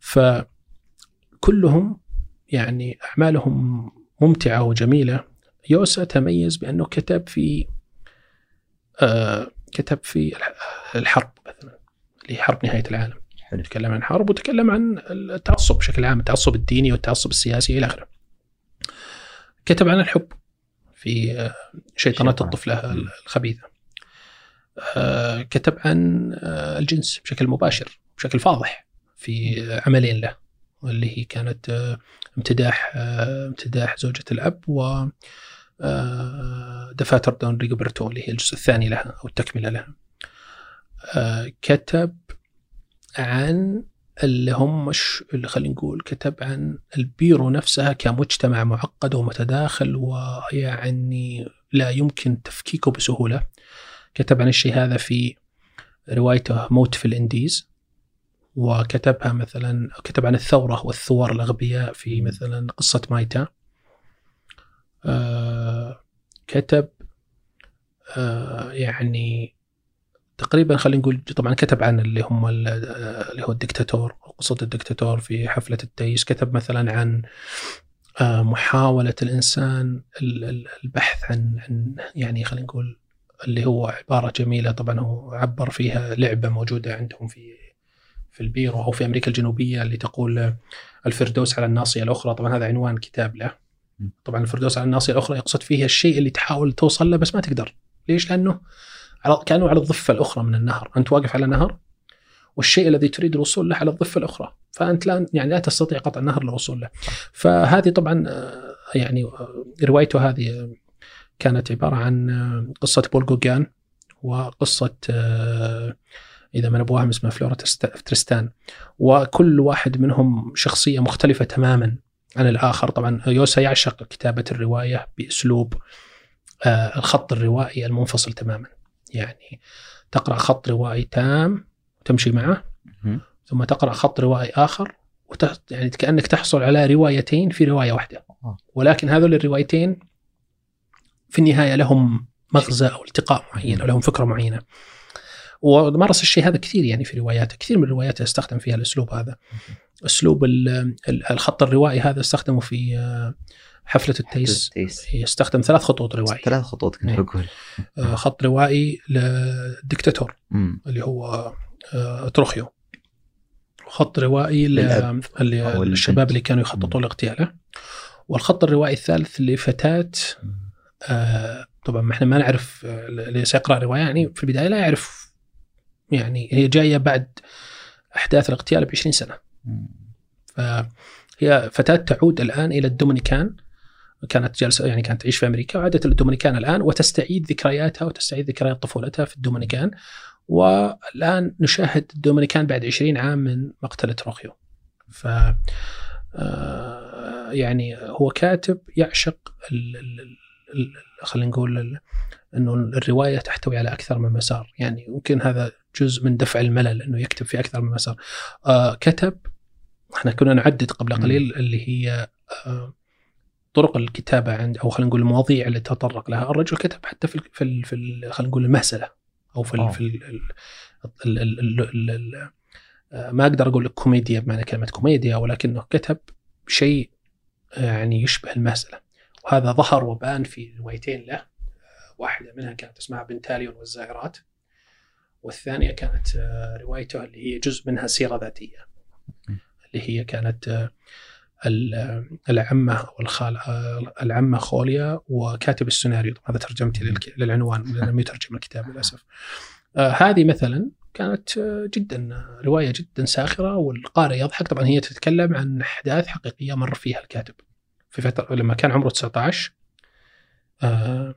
فكلهم يعني أعمالهم ممتعة وجميلة. يوسا تميز بأنه كتب في آه كتب في الحرب مثلا اللي هي حرب نهاية العالم. حلو. تكلم عن حرب وتكلم عن التعصب بشكل عام التعصب الديني والتعصب السياسي إلى آخره. كتب عن الحب في آه، شيطنات الطفله الخبيثة. كتب عن آه، الجنس بشكل مباشر بشكل فاضح في عملين له اللي هي كانت آه، امتداح امتداح زوجة الأب و دفاتر دون ريغوبرتو اللي هي الجزء الثاني لها أو التكملة لها. كتب عن اللي هم مش اللي خلينا نقول كتب عن البيرو نفسها كمجتمع معقد ومتداخل ويعني لا يمكن تفكيكه بسهولة. كتب عن الشيء هذا في روايته موت في الإنديز وكتبها مثلا كتب عن الثورة والثوار الأغبياء في مثلا قصة مايتا. آه كتب آه يعني تقريبا خلينا نقول طبعا كتب عن اللي هم اللي هو الدكتاتور قصة الدكتاتور في حفلة التيس. كتب مثلا عن آه محاولة الإنسان البحث عن عن يعني خلينا نقول اللي هو عبارة جميلة. طبعا هو عبر فيها لعبة موجودة عندهم في في البيرو أو في أمريكا الجنوبية اللي تقول الفردوس على الناصية الأخرى. طبعا هذا عنوان كتاب له. طبعا الفردوس على الناصية الأخرى يقصد فيها الشيء اللي تحاول توصل له بس ما تقدر. ليش؟ لأنه كانوا على الضفة الأخرى من النهر. أنت واقف على نهر والشيء الذي تريد الوصول له على الضفة الأخرى. فأنت لا يعني لا تستطيع قطع النهر للوصول له. فهذه طبعا آه، يعني آه، روايته هذه كانت عبارة عن آه، قصة بول جوجان وقصة آه، إذا ما نبغاها اسمها فلورا تريستان وكل واحد منهم شخصية مختلفة تماما عن الآخر. طبعا يوسا يعشق كتابة الرواية بأسلوب آه، الخط الروائي المنفصل تماما. يعني تقرأ خط روائي تام وتمشي معه ثم تقرأ خط روائي آخر يعني كأنك تحصل على روايتين في رواية واحدة. ولكن هذول الروايتين في النهاية لهم مغزى أو التقاء معين أو لهم فكرة معينة. ومارس الشيء هذا كثير يعني في رواياته، كثير من الروايات استخدم فيها الأسلوب هذا. أسلوب الخط الروائي هذا استخدمه في آه، حفلة التيس. يستخدم ثلاث خطوط روائي ثلاث خطوط كنت بقول آه، خط روائي للدكتاتور اللي هو آه، تروخيو. خط روائي للشباب اللي كانوا يخططوا لاغتياله. والخط الروائي الثالث لفتاة آه طبعا ما إحنا ما نعرف آه، اللي سيقرا رواية يعني في البداية لا يعرف يعني هي جاية بعد أحداث الاغتيال ب 20 سنه. فهي فتاة تعود الآن إلى الدومينيكان كانت جالسة يعني كانت تعيش في أمريكا وعادت الدومينيكان الآن وتستعيد ذكرياتها وتستعيد ذكريات طفولتها في الدومينيكان والآن نشاهد الدومينيكان بعد 20 عام من مقتلة روخيو. ف آه، يعني هو كاتب يعشق خلينا نقول إنه الرواية تحتوي على أكثر من مسار. يعني يمكن هذا جزء من دفع الملل إنه يكتب في أكثر من مسار. آه كتب إحنا كنا نعدد قبل قليل اللي هي آه، طرق الكتابة عند أو خلينا نقول المواضيع اللي تطرق لها. الرجل كتب حتى في في, في خلينا نقول المهزله أو في ال في ال ال ال ال ال ما أقدر أقول كوميديا بمعنى كلمة كوميديا ولكنه كتب شيء يعني يشبه المهزله وهذا ظهر وبان في روايتين له. واحدة منها كانت اسمها بنتاليون والزائرات والثانية كانت روايته اللي هي جزء منها سيرة ذاتية اللي هي كانت العمة أو الخال العمة خوليا وكاتب السيناريو. هذا ترجمتي للعنوان لأنه يترجم الكتاب للأسف. آه هذه مثلا كانت جدا رواية جدا ساخرة والقارئ يضحك. طبعا هي تتكلم عن أحداث حقيقية مر فيها الكاتب في فترة لما كان عمره 19 آه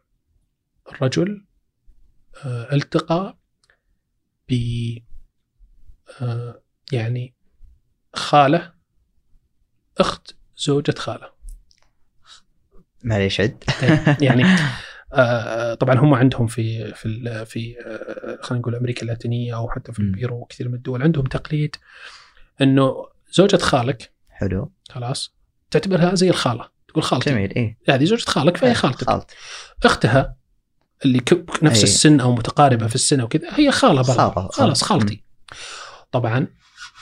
الرجل آه التقى ب آه يعني خالة أخت زوجة خالة. معليش عد. إيه، يعني آه طبعا هم عندهم في في في آه خلينا نقول أمريكا اللاتينية أو حتى في البيرو وكثير من الدول عندهم تقليد إنه زوجة خالك حلو. خلاص تعتبرها زي الخالة. تقول خالتي. جميل إيه. هذه زوجة خالك فهي إيه، خالتك. خالتك أختها اللي نفس أيه. السن أو متقاربة في السن وكذا هي خالة برضه خالة. خلاص. خالتي. طبعا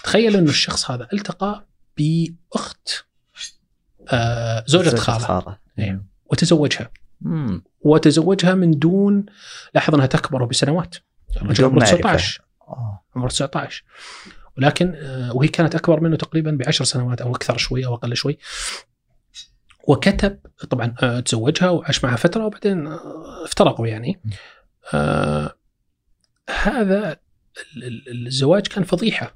تخيل إنه الشخص هذا التقى بأخت آه زوجة خالة. خالة. إيه. وتزوجها. مم. وتزوجها من دون لاحظ أنها تكبر بسنوات الرجل عمره معرفة. 19 آه. عمره 19 ولكن آه، وهي كانت أكبر منه تقريبا بعشر سنوات أو أكثر شوي أو أقل شوي وكتب طبعا آه، تزوجها وعاش معها فترة وبعدين آه، افترقوا يعني آه هذا ال- ال- الزواج كان فضيحة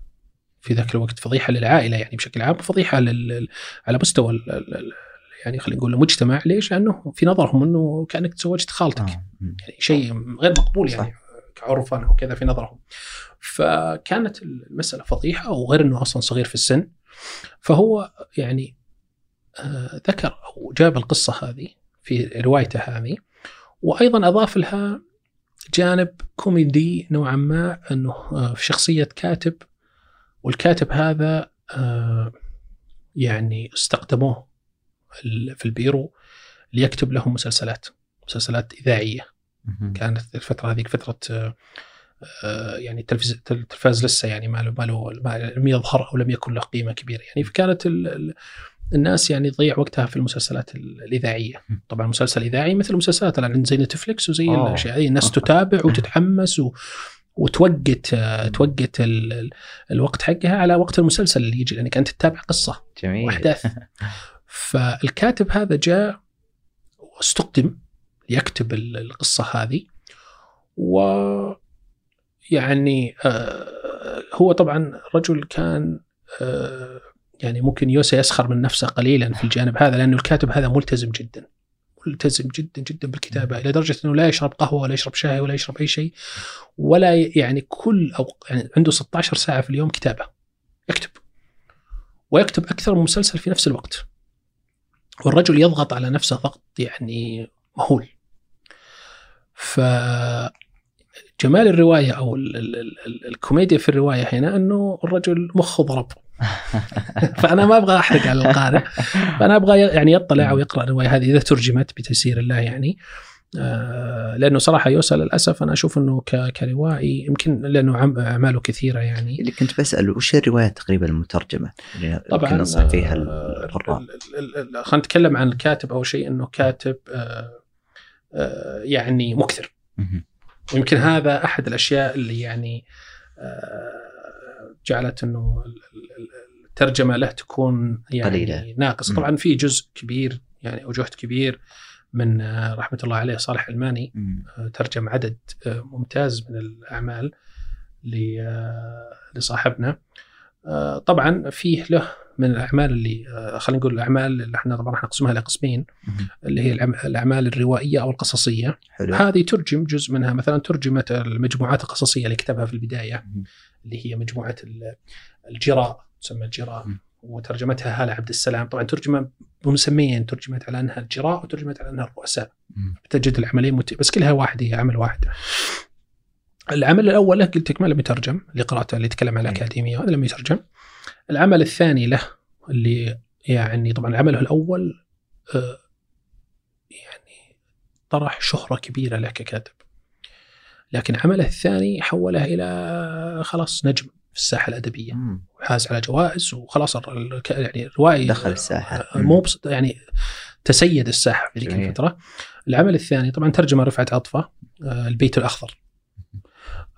في ذاك الوقت فضيحة للعائلة يعني بشكل عام فضيحة. على مستوى يعني خلينا نقول المجتمع ليش؟ لأنه في نظرهم إنه كأنك تزوجت خالتك آه. يعني شيء غير مقبول يعني صح. كعرفا وكذا في نظرهم فكانت المسألة فضيحة وغير أنه أصلا صغير في السن فهو يعني آه، ذكر أو جاب القصة هذه في روايته هذه وأيضا أضاف لها جانب كوميدي نوعا ما أنه آه، في شخصية كاتب والكاتب هذا آه، يعني استخدموه في البيرو ليكتب لهم مسلسلات مسلسلات إذاعية. كانت الفترة هذيك فترة آه، آه، يعني التلفز التلفاز لسه يعني ما له ما له لم يظهر أو لم يكن له قيمة كبيرة. يعني فكانت ال- ال- الناس يعني تضيع وقتها في المسلسلات ال- الإذاعية. طبعا مسلسل إذاعي مثل المسلسلات الآن زي نتفلكس وزي أوه. الأشياء هذه. الناس تتابع وتتحمس و وتوقت آه، توقت ال- ال- الوقت حقها على وقت المسلسل اللي يجي لأنك أنت تتابع قصة جميل. واحداث فالكاتب هذا جاء واستقدم يكتب ال- القصة هذه. و يعني آه، هو طبعا رجل كان آه، يعني ممكن يوسى يسخر من نفسه قليلا في الجانب هذا لأنه الكاتب هذا ملتزم جدا. ملتزم جدا جدا بالكتابة إلى درجة إنه لا يشرب قهوة ولا يشرب شاي ولا يشرب أي شيء ولا يعني كل أو يعني عنده 16 ساعة في اليوم كتابة يكتب. ويكتب أكثر من مسلسل في نفس الوقت. والرجل يضغط على نفسه ضغط يعني مهول. ف جمال الرواية أو ال ال ال ال الكوميديا في الرواية هنا إنه الرجل مخه ضرب. فأنا ما أبغى أحرق على القارئ. فأنا أبغى يعني يطلع أو يقرا الرواية هذه إذا ترجمت بتيسير الله يعني. آه، لأنه صراحة يوسى للأسف أنا أشوف أنه كروائي يمكن لأنه عم- أعماله كثيرة يعني اللي كنت بسأل وش الرواية تقريبا المترجمة اللي طبعا ننصح فيها آه، القراء ال- ال- ال- خلينا نتكلم عن الكاتب اول شيء أنه كاتب آه، آه، يعني مكثر. ويمكن هذا أحد الأشياء اللي يعني آه، جعلت أنه ال- ال- ال- الترجمة له تكون يعني قليلة. ناقص. طبعا في جزء كبير يعني أو جهد كبير من آه، رحمة الله عليه صالح ألماني. آه، ترجم عدد آه، ممتاز من الأعمال لصاحبنا طبعا فيه له من الأعمال اللي خلينا نقول الأعمال اللي إحنا طبعا راح نقسمها لقسمين مهم. اللي هي الأعمال الروائية أو القصصية حلو هذه ترجم جزء منها مثلا ترجمت المجموعات القصصية اللي كتبها في البداية مم. اللي هي مجموعة ال- الجراء تسمى الجراء مم. وترجمتها هالة عبد السلام. طبعا ترجمة بمسميين ترجمت على أنها الجراء وترجمت على أنها الرؤساء. تجد العملين مت... بس كلها واحد هي عمل واحد. العمل الأول له قلت لك ما لم يترجم اللي قرأته اللي يتكلم عن أي. الأكاديمية هذا لم يترجم. العمل الثاني له اللي يعني طبعا عمله الأول آه، يعني طرح شهرة كبيرة له ككاتب لكن عمله الثاني حوله إلى خلاص نجم. في الساحة الأدبية. وحاز على جوائز وخلاص يعني الروائي دخل الساحة. آه، مو يعني تسيد الساحة في ذيك الفترة. العمل الثاني طبعا ترجمة رفعت عطفة آه، البيت الأخضر.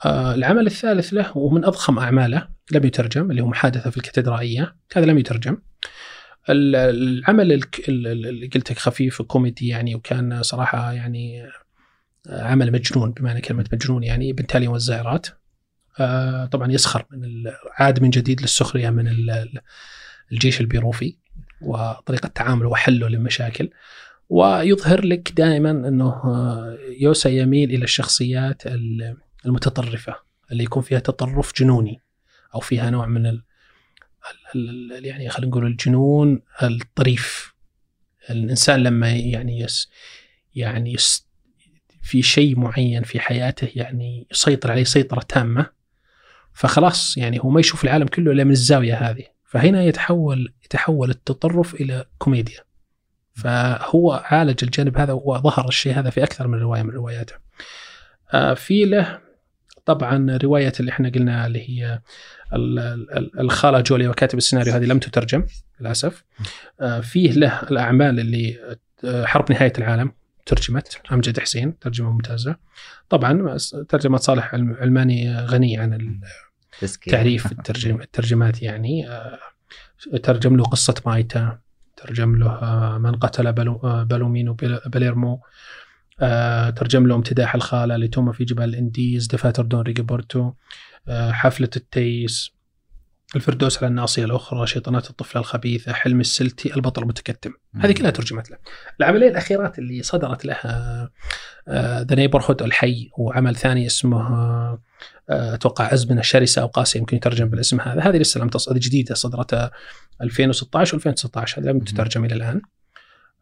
آه، العمل الثالث له ومن أضخم أعماله لم يترجم اللي هو محادثة في الكاتدرائية. هذا لم يترجم. العمل اللي قلت لك خفيف وكوميدي يعني وكان صراحة يعني عمل مجنون بمعنى كلمة مجنون يعني ابن تالي والزائرات. طبعا يسخر من عاد من جديد للسخرية من الجيش البيروفي وطريقة تعامله وحله للمشاكل. ويظهر لك دائما إنه آه، يوسا يميل إلى الشخصيات المتطرفة اللي يكون فيها تطرف جنوني أو فيها نوع من ال يعني خلينا نقول الجنون الطريف. الإنسان لما يعني يس يعني يس في شيء معين في حياته يعني يسيطر عليه سيطرة تامة فخلاص يعني هو ما يشوف العالم كله إلا من الزاوية هذه فهنا يتحول يتحول التطرف إلى كوميديا فهو عالج الجانب هذا وظهر الشيء هذا في أكثر من رواية من رواياته. آه، في له طبعا رواية اللي إحنا قلنا اللي هي الخالة جوليا وكاتب السيناريو هذه لم تترجم للأسف. آه، فيه له الأعمال اللي آه، حرب نهاية العالم ترجمة أمجد حسين ترجمة ممتازة. طبعا ترجمة صالح علماني غني عن التعريف الترجمات يعني ترجم له قصة مايتا ترجم له آه، من قتل آه، بالومينو موليرو آه، ترجم له امتداح الخالة ليتوما في جبال الانديز دفاتر دون ريجوبرتو حفلة التيس الفردوس على الناصية الأخرى شيطانات الطفلة الخبيثة حلم السلتي البطل المتكتم. هذه كلها ترجمت له. العملين الأخيرات اللي صدرت لها The Neighborhood الحي وعمل ثاني اسمه أتوقع ازمنه شرسه أو قاسية يمكن يترجم بالاسم هذا. هذه لسه لم تصدر جديدة صدرت 2016 و2019 هذه لم تترجم إلى الآن.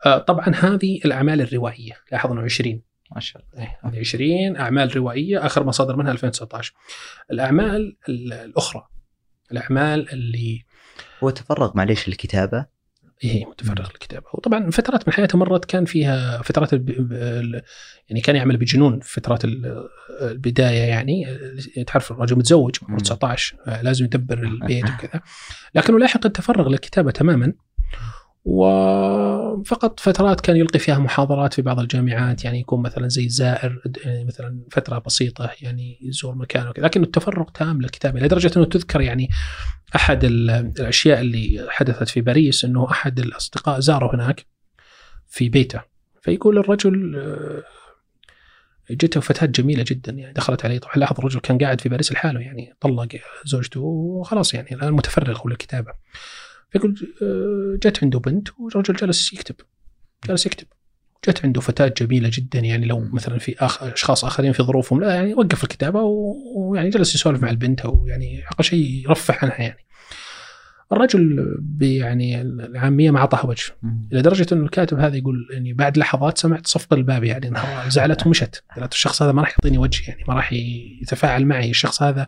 آه، طبعا هذه الأعمال الروائية. لاحظ إنه 20 ما شاء الله. إيه، هذه 20 أعمال روائية. آخر ما صدر منها 2019 الأعمال الأخرى الأعمال اللي هو تفرغ معليش للكتابه هي متفرغ للكتابه وطبعا فترات من حياته مرت كان فيها فترات يعني كان يعمل بجنون في فترات البداية يعني. تعرف الرجل متزوج عمره 19 لازم يدبر البيت وكذا. لكنه لاحقا تفرغ للكتابة تماما. وفقط فترات كان يلقي فيها محاضرات في بعض الجامعات يعني يكون مثلا زي زائر يعني مثلا فترة بسيطة يعني يزور مكان وكذا. لكن التفرغ تام للكتابة لدرجة أنه تذكر يعني أحد الأشياء اللي حدثت في باريس أنه أحد الأصدقاء زاره هناك في بيته. فيقول الرجل آه، جته فتاة جميلة جدا يعني دخلت عليه. طبعا لاحظ الرجل كان قاعد في باريس لحاله يعني طلق زوجته وخلاص يعني الآن متفرغ للكتابة. فيقول آه، جت عنده بنت والرجل جلس يكتب جلس يكتب. جت عنده فتاة جميلة جدا يعني لو مثلا في أخ أشخاص آخرين في ظروفهم لا يعني وقف الكتابة ويعني جلس يسولف مع البنت أو يعني أقل شيء يرفع عنها يعني. الرجل يعني العامية ما اعطاها وجه إلى درجه إنه الكاتب هذا يقول يعني بعد لحظات سمعت صفق الباب يعني إنها زعلت ومشت. قالت الشخص هذا ما راح يعطيني وجه يعني ما راح يتفاعل معي. الشخص هذا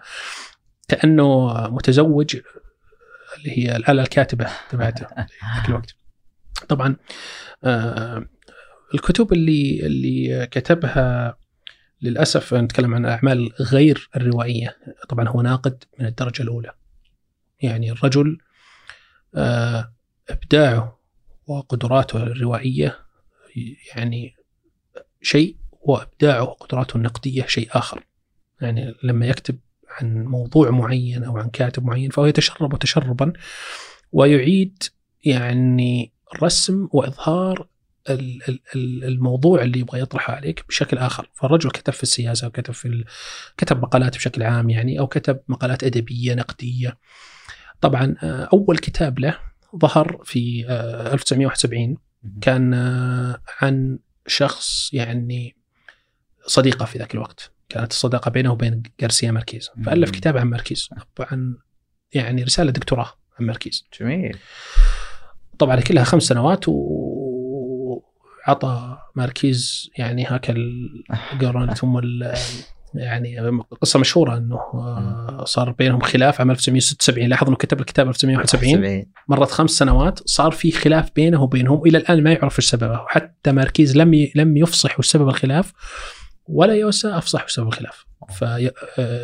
كأنه متزوج اللي هي الآلة الكاتبة تبعته ذاك الوقت. طبعا آه الكتب اللي اللي كتبها للأسف نتكلم عن الاعمال غير الروائية. طبعا هو ناقد من الدرجة الأولى. يعني الرجل آه إبداعه وقدراته الروائية يعني شيء وإبداعه وقدراته النقدية شيء آخر. يعني لما يكتب عن موضوع معين أو عن كاتب معين فهو يتشرب تشربا ويعيد يعني رسم وإظهار الموضوع اللي يبغى يطرحه عليك بشكل آخر، فالرجل كتب في السياسة وكتب في ال... كتب مقالات بشكل عام يعني أو كتب مقالات أدبية نقدية. طبعا آه، أول كتاب له ظهر في 1971 آه، كان آه، عن شخص يعني صديقه في ذاك الوقت. كانت الصداقة بينه وبين جارسيا ماركيز. فألف كتاب عن ماركيز. طبعا يعني رسالة دكتوراه عن ماركيز. جميل. طبعا كلها خمس سنوات وعطى ماركيز يعني قولون ثم يعني قصة مشهورة إنه آه، صار بينهم خلاف عام 1976 لاحظ إنه كتب الكتاب 1971 مرت خمس سنوات صار في خلاف بينه وبينهم. والى الآن ما يعرف إيش سببه وحتى ماركيز لم لم يفصح وش سبب الخلاف. ولا يوسا أفصح وش سبب الخلاف. ف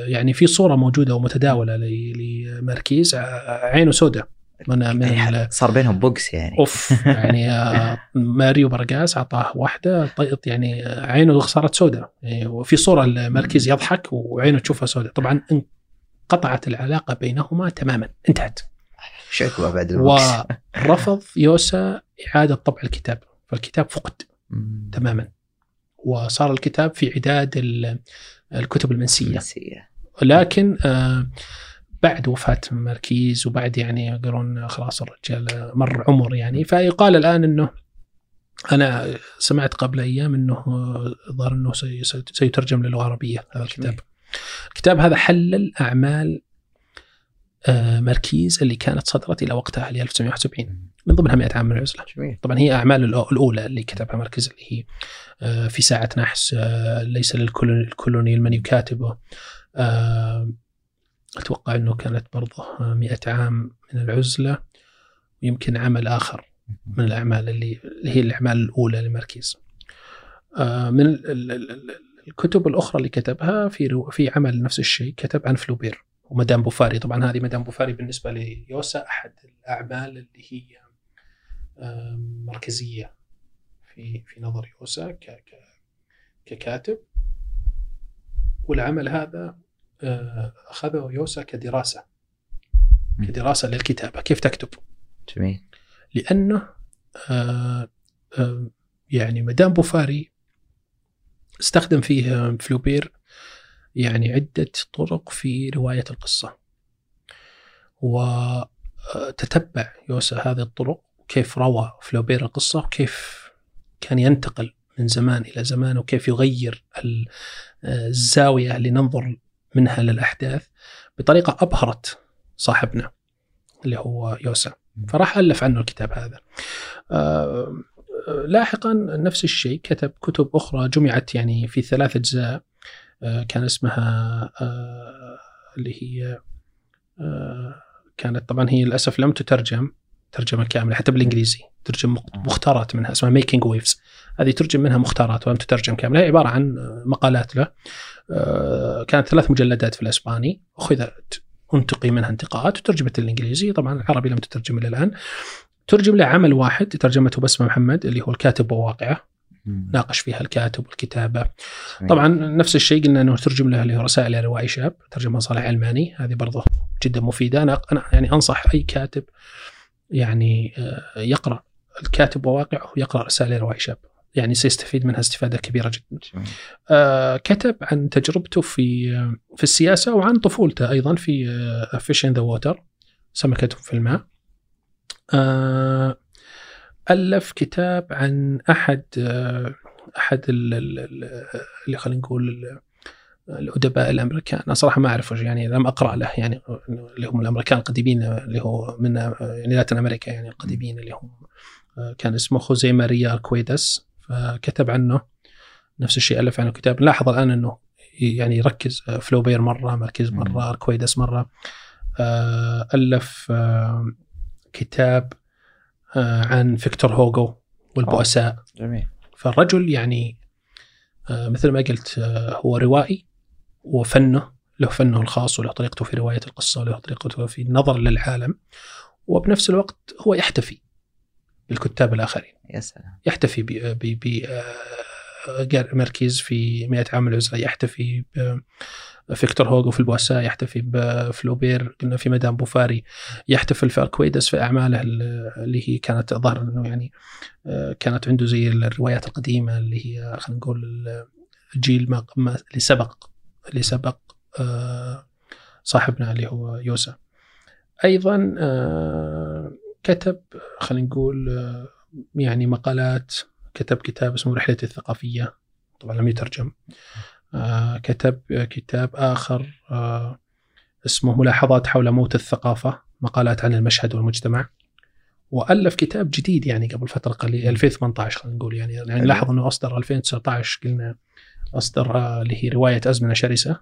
يعني في صورة موجودة ومتداولة لماركيز عينه سوداء من من صار بينهم بوكس يعني. أوف يعني آه، ماريو برقاس اعطاه واحدة طيط يعني عينه صارت سوداء يعني وفي صورة ماركيز يضحك وعينه تشوفها سوداء طبعا انقطعت العلاقة بينهما تماما انتهت. شكوى بعد البوكس. ورفض يوسا إعادة طبع الكتاب. فالكتاب فقد تماما. وصار الكتاب في عداد الكتب المنسية. لكن آه بعد وفاة ماركيز وبعد يعني يقولون خلاص الرجال مر عمر يعني فيقال الآن أنه أنا سمعت قبل أيام أنه ظهر أنه سيترجم للغة العربية هذا الكتاب. الكتاب هذا حلل أعمال آه، ماركيز اللي كانت صدرت إلى وقتها اللي 1971 من ضمنها 100 عام من العزلة. طبعا هي أعمال الأولى اللي كتبها ماركيز اللي هي آه، في ساعة نحس آه، ليس للكولونيل من يكاتبه. أتوقع أنه كانت برضه مئة عام من العزلة. ويمكن عمل آخر من الأعمال اللي, اللي هي الأعمال الأولى لماركيز. آه، من الكتب الأخرى اللي كتبها في في عمل نفس الشيء كتب عن فلوبير ومدام بوفاري. طبعا هذه مدام بوفاري بالنسبة ليوسا أحد الأعمال اللي هي مركزية في في نظر يوسا ككاتب. والعمل هذا آه، أخذه يوسا كدراسة كدراسة للكتابة. كيف تكتب؟ جميل. لأنه آه، آه، يعني مدام بوفاري استخدم فيه فلوبير يعني عدة طرق في رواية القصة. وتتبع يوسا هذه الطرق كيف روى فلوبير القصة وكيف كان ينتقل من زمان إلى زمان وكيف يغير الزاوية اللي ننظر منها للأحداث بطريقة أبهرت صاحبنا اللي هو يوسا فراح ألف عنه الكتاب هذا. آه، لاحقا نفس الشيء كتب كتب أخرى جمعت يعني في ثلاث أجزاء آه، كان اسمها آه، اللي هي كانت طبعا هي للأسف لم تترجم ترجمة كاملة حتى بالإنجليزي ترجم مختارات منها اسمها Making Waves هذه ترجم منها مختارات ولم تترجم كاملة هي عبارة عن مقالات له. آه، كانت ثلاث مجلدات في الإسباني أخذت أنتقي منها انتقاءات وترجمت للإنجليزي. طبعا العربي لم تترجم إلى الآن. ترجم له عمل واحد ترجمته بسمه محمد اللي هو الكاتب وواقعه. ناقش فيها الكاتب والكتابه طبعا نفس الشيء قلنا أنه ترجم له اللي هو رسائل روائي شاب ترجمة صالح علماني. هذه برضه جدا مفيدة. أنا أنا يعني أنصح أي كاتب يعني آه، يقرأ الكاتب وواقعه ويقرا رسائل روائي شاب يعني سيستفيد منها استفادة كبيرة جدا. آه كتب عن تجربته في في السياسة وعن طفولته أيضا في Fish in the Water سمكة في الماء. آه ألف كتاب عن أحد آه أحد اللي خلينا نقول الأدباء الأمريكان. أنا صراحة ما أعرف يعني لم أقرأ له يعني اللي هم الأمريكان القديمين اللي هو من يعني Latin America يعني القديمين اللي هم آه، كان اسمه خوزي ماريا كويدس. فكتب عنه نفس الشيء ألف عنه كتاب. لاحظ الآن إنه يعني يركز آه، فلوبير مرة ماركيز مرة اركويدس مرة. ألف كتاب عن فيكتور هوغو والبؤساء. جميل. فالرجل يعني مثل ما قلت هو روائي وفنه له فنه الخاص وله طريقته في رواية القصة وله طريقته في النظر للعالم وبنفس الوقت هو يحتفي بالكتاب الآخرين. يا سلام. يحتفي ب ب ماركيز في 100 عام العزله يحتفي فيكتور هوغو في البؤساء يحتفي بفلوبير قلنا في مدام بوفاري يحتفل في اركويدس في أعماله اللي هي كانت ظهر إنه يعني كانت عنده زي الروايات القديمة اللي هي خلينا نقول الجيل ما اللي سبق اللي سبق صاحبنا اللي هو يوسا. أيضا كتب خلينا نقول آه، يعني مقالات كتب كتاب اسمه رحلتي الثقافية طبعا لم يترجم. آه، كتب كتاب آخر آه، اسمه ملاحظات حول موت الثقافة مقالات عن المشهد والمجتمع. وألف كتاب جديد يعني قبل فترة قليلة 2018 خلينا نقول يعني. يعني لاحظ إنه أصدر 2019 قلنا أصدر آه، اللي هي رواية أزمنة شرسة.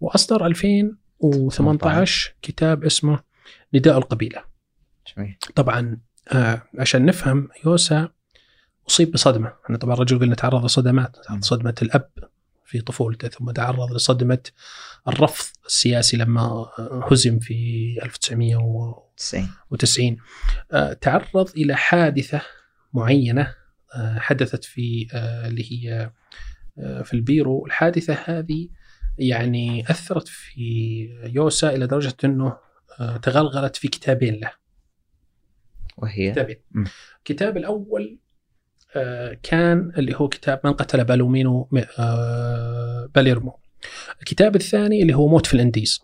وأصدر 2018 كتاب اسمه نداء القبيلة. جميل. طبعا آه عشان نفهم يوسا أصيب بصدمة، إحنا طبعا الرجل قلنا تعرض لصدمات، صدمة الأب. في طفولته ثم تعرض لصدمة الرفض السياسي لما هزم في 1990 آه تعرض إلى حادثة معينة آه حدثت في آه اللي هي في البيرو، الحادثة هذه يعني أثرت في يوسا إلى درجة أنه آه، تغلغلت في كتابين له. وهي كتابين. الكتاب الأول آه، كان اللي هو كتاب من قتل بالومينو آه، باليرمو. الكتاب الثاني اللي هو موت في الانديز.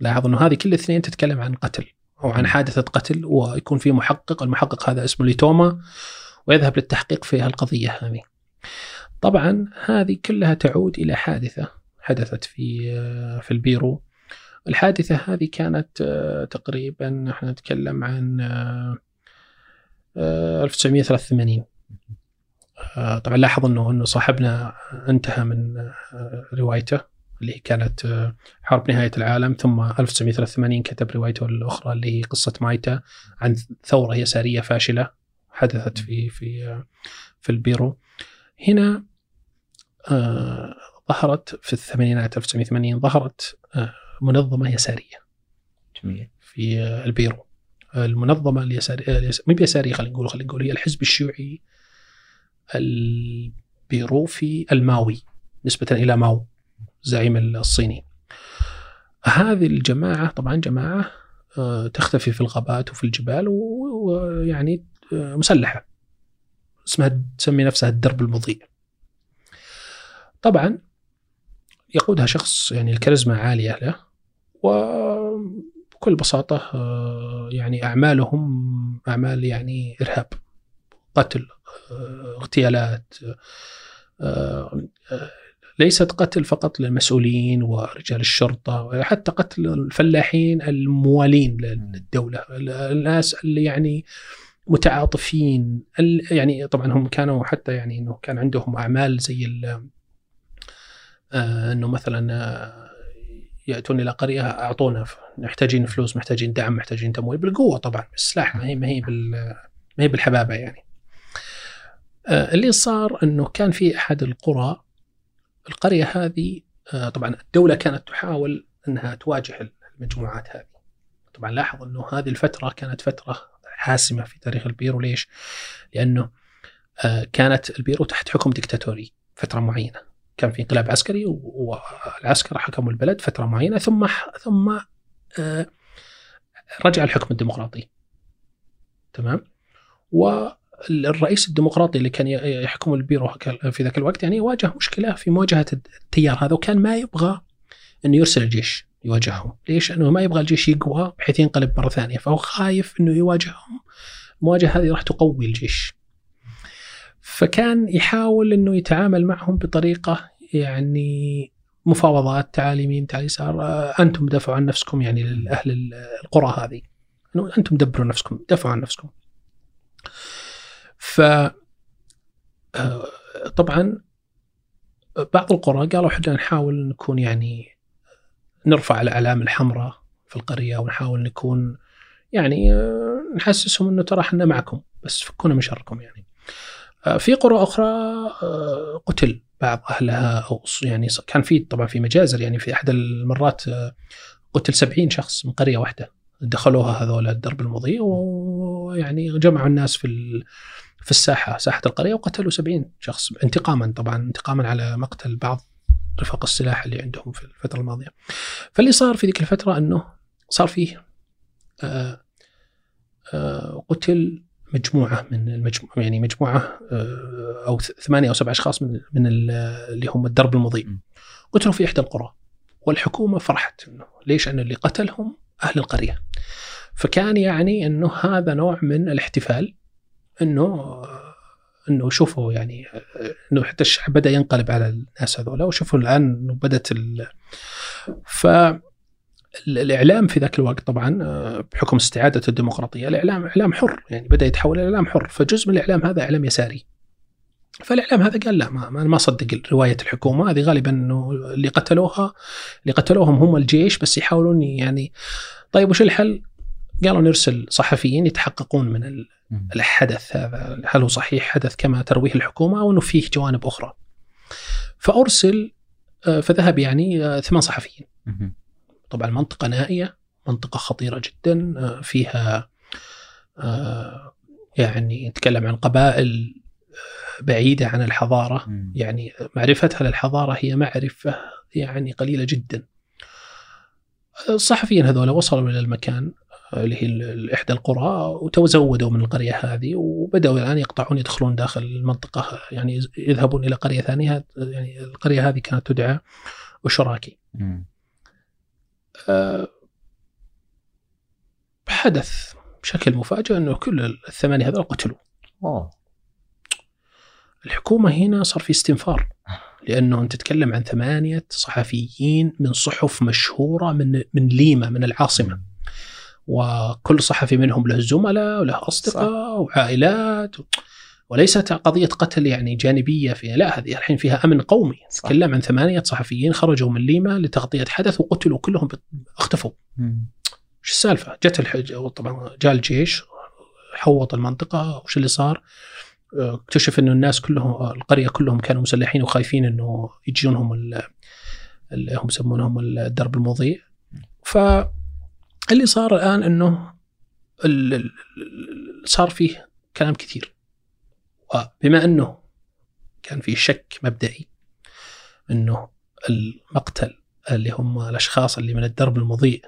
لاحظ إنه هذه كل الاثنين تتكلم عن قتل أو عن حادثة قتل ويكون في محقق، المحقق هذا اسمه ليتوما ويذهب للتحقيق في القضية هذه. طبعا هذه كلها تعود إلى حادثة حدثت في آه، في البيرو. الحادثة هذه كانت تقريبا إحنا نتكلم عن 1983 آه، طبعا لاحظ انه إنه صاحبنا انتهى من آه، روايته اللي كانت آه، حرب نهاية العالم ثم 1983 كتب روايته الأخرى اللي هي قصة مايتا عن ثورة يسارية فاشلة حدثت في في في البيرو. هنا ظهرت في الثمانينات 1980 ظهرت منظمة يسارية جميل. في البيرو. المنظمة اليسارية مو بيسارية خلينا نقول خلينا نقول هي الحزب الشيوعي البيروفي الماوي نسبة إلى ماو زعيم الصيني. هذه الجماعة طبعا جماعة آه، تختفي في الغابات وفي الجبال ويعني آه، مسلحة. اسمها تسمي نفسها الدرب المضيء. طبعا يقودها شخص يعني الكاريزما عالية له وبكل بساطة آه، يعني أعمالهم أعمال يعني إرهاب. قتل اغتيالات آه، آه، ليست قتل فقط للمسؤولين ورجال الشرطة حتى قتل الفلاحين الموالين للدولة. الناس اللي يعني متعاطفين يعني طبعا هم كانوا حتى يعني إنه كان عندهم أعمال زي آه، إنه مثلا يأتون إلى قرية أعطونا محتاجين فلوس محتاجين دعم محتاجين تمويل بالقوة طبعا بالسلاح ما هي ما هي ما هي بالحبابة يعني. آه، اللي صار إنه كان في أحد القرى القرية هذه آه، طبعا الدولة كانت تحاول إنها تواجه المجموعات هذه. طبعا لاحظ إنه هذه الفترة كانت فترة حاسمة في تاريخ البيرو ليش؟ لأنه آه، كانت البيرو تحت حكم دكتاتوري فترة معينة. كان في انقلاب عسكري والعسكر حكموا البلد فترة معينة ثم ثم رجع الحكم الديمقراطي. تمام؟ و الرئيس الديمقراطي اللي كان يحكم البيرو في ذاك الوقت يعني واجه مشكلة في مواجهة التيار هذا وكان ما يبغى إنه يرسل الجيش يواجههم، ليش؟ انه ما يبغى الجيش يقوى بحيث ينقلب مرة ثانية، فهو خايف إنه يواجههم المواجهة هذه راح تقوي الجيش. فكان يحاول إنه يتعامل معهم بطريقة يعني مفاوضات تعالي يمين تعالي يسار أنتم دافعوا عن نفسكم يعني لاهل القرى هذه أنتم دبروا نفسكم دافعوا عن نفسكم. ف آه، طبعا بعض القرى قالوا إحنا نحاول نكون يعني نرفع الاعلام الحمراء في القرية ونحاول نكون يعني آه، نحسسهم إنه ترى إحنا معكم بس فكونا من شركم يعني. آه، في قرى أخرى قتل بعض أهلها أو يعني كان في طبعا في مجازر يعني في أحد المرات قتل 70 شخص من قرية واحدة دخلوها هذول الدرب المضيء ويعني جمعوا الناس في في الساحة ساحة القرية وقتلوا 70 شخص انتقاما طبعا انتقاما على مقتل بعض رفاق السلاح اللي عندهم في الفترة الماضية. فاللي صار في ذيك الفترة إنه صار فيه آآ آآ قتل مجموعة من المجموعة يعني مجموعة أو ثمانية أو سبع أشخاص من من اللي هم الدرب المضيء. قتلوا في إحدى القرى والحكومة فرحت إنه ليش؟ انه اللي قتلهم أهل القرية. فكان يعني إنه هذا نوع من الاحتفال إنه إنه شوفوا يعني إنه حتى الشعب بدأ ينقلب على الناس هذول وشوفوا الآن إنه بدأت ال... ف الإعلام في ذاك الوقت طبعا بحكم استعادة الديمقراطية الإعلام إعلام حر يعني بدأ يتحول إلى إعلام حر فجزء من الإعلام هذا إعلام يساري فالإعلام هذا قال لا ما ما ما صدق رواية الحكومة هذه غالبا إنه اللي قتلوها اللي قتلوهم هم الجيش بس يحاولون يعني طيب وش الحل؟ قالوا نرسل صحفيين يتحققون من. الحدث هذا هل هو صحيح حدث كما ترويه الحكومة أو إنه فيه جوانب أخرى. فأرسل آه، فذهب يعني آه، ثمان صحفيين. طبعا منطقة نائية منطقة خطيرة جدا آه، فيها يعني نتكلم عن قبائل بعيدة عن الحضارة مم. يعني معرفتها للحضارة هي معرفة يعني قليلة جدا الصحفيين هذول وصلوا إلى المكان اللي هي إحدى القرى وتزودوا من القرية هذه وبدأوا الآن يقطعون يدخلون داخل المنطقة يعني يذهبون إلى قرية ثانية يعني القرية هذه كانت تدعى أشراكي مم. آه، حدث بشكل مفاجئ أنه كل الثمانية هذول قتلوا. اوه الحكومة هنا صار في استنفار لأنه أنت تتكلم عن ثمانية صحفيين من صحف مشهورة من من ليما من العاصمة وكل صحفي منهم له زملاء وله أصدقاء وعائلات وليست قضية قتل يعني جانبية فيها لا هذه الحين فيها أمن قومي صح. تتكلم عن ثمانية صحفيين خرجوا من ليما لتغطية حدث وقتلوا كلهم اختفوا. وش السالفة؟ جت الحج طبعا جاء الجيش حوط المنطقة وش اللي صار؟ آه، اكتشف إنه الناس كلهم القرية كلهم كانوا مسلحين وخايفين إنه يجونهم ال- اللي هم يسمونهم الدرب المضيء. فاللي صار الآن إنه صار فيه كلام كثير. وبما إنه كان في شك مبدئي إنه المقتل اللي هم الأشخاص اللي من الدرب المضيء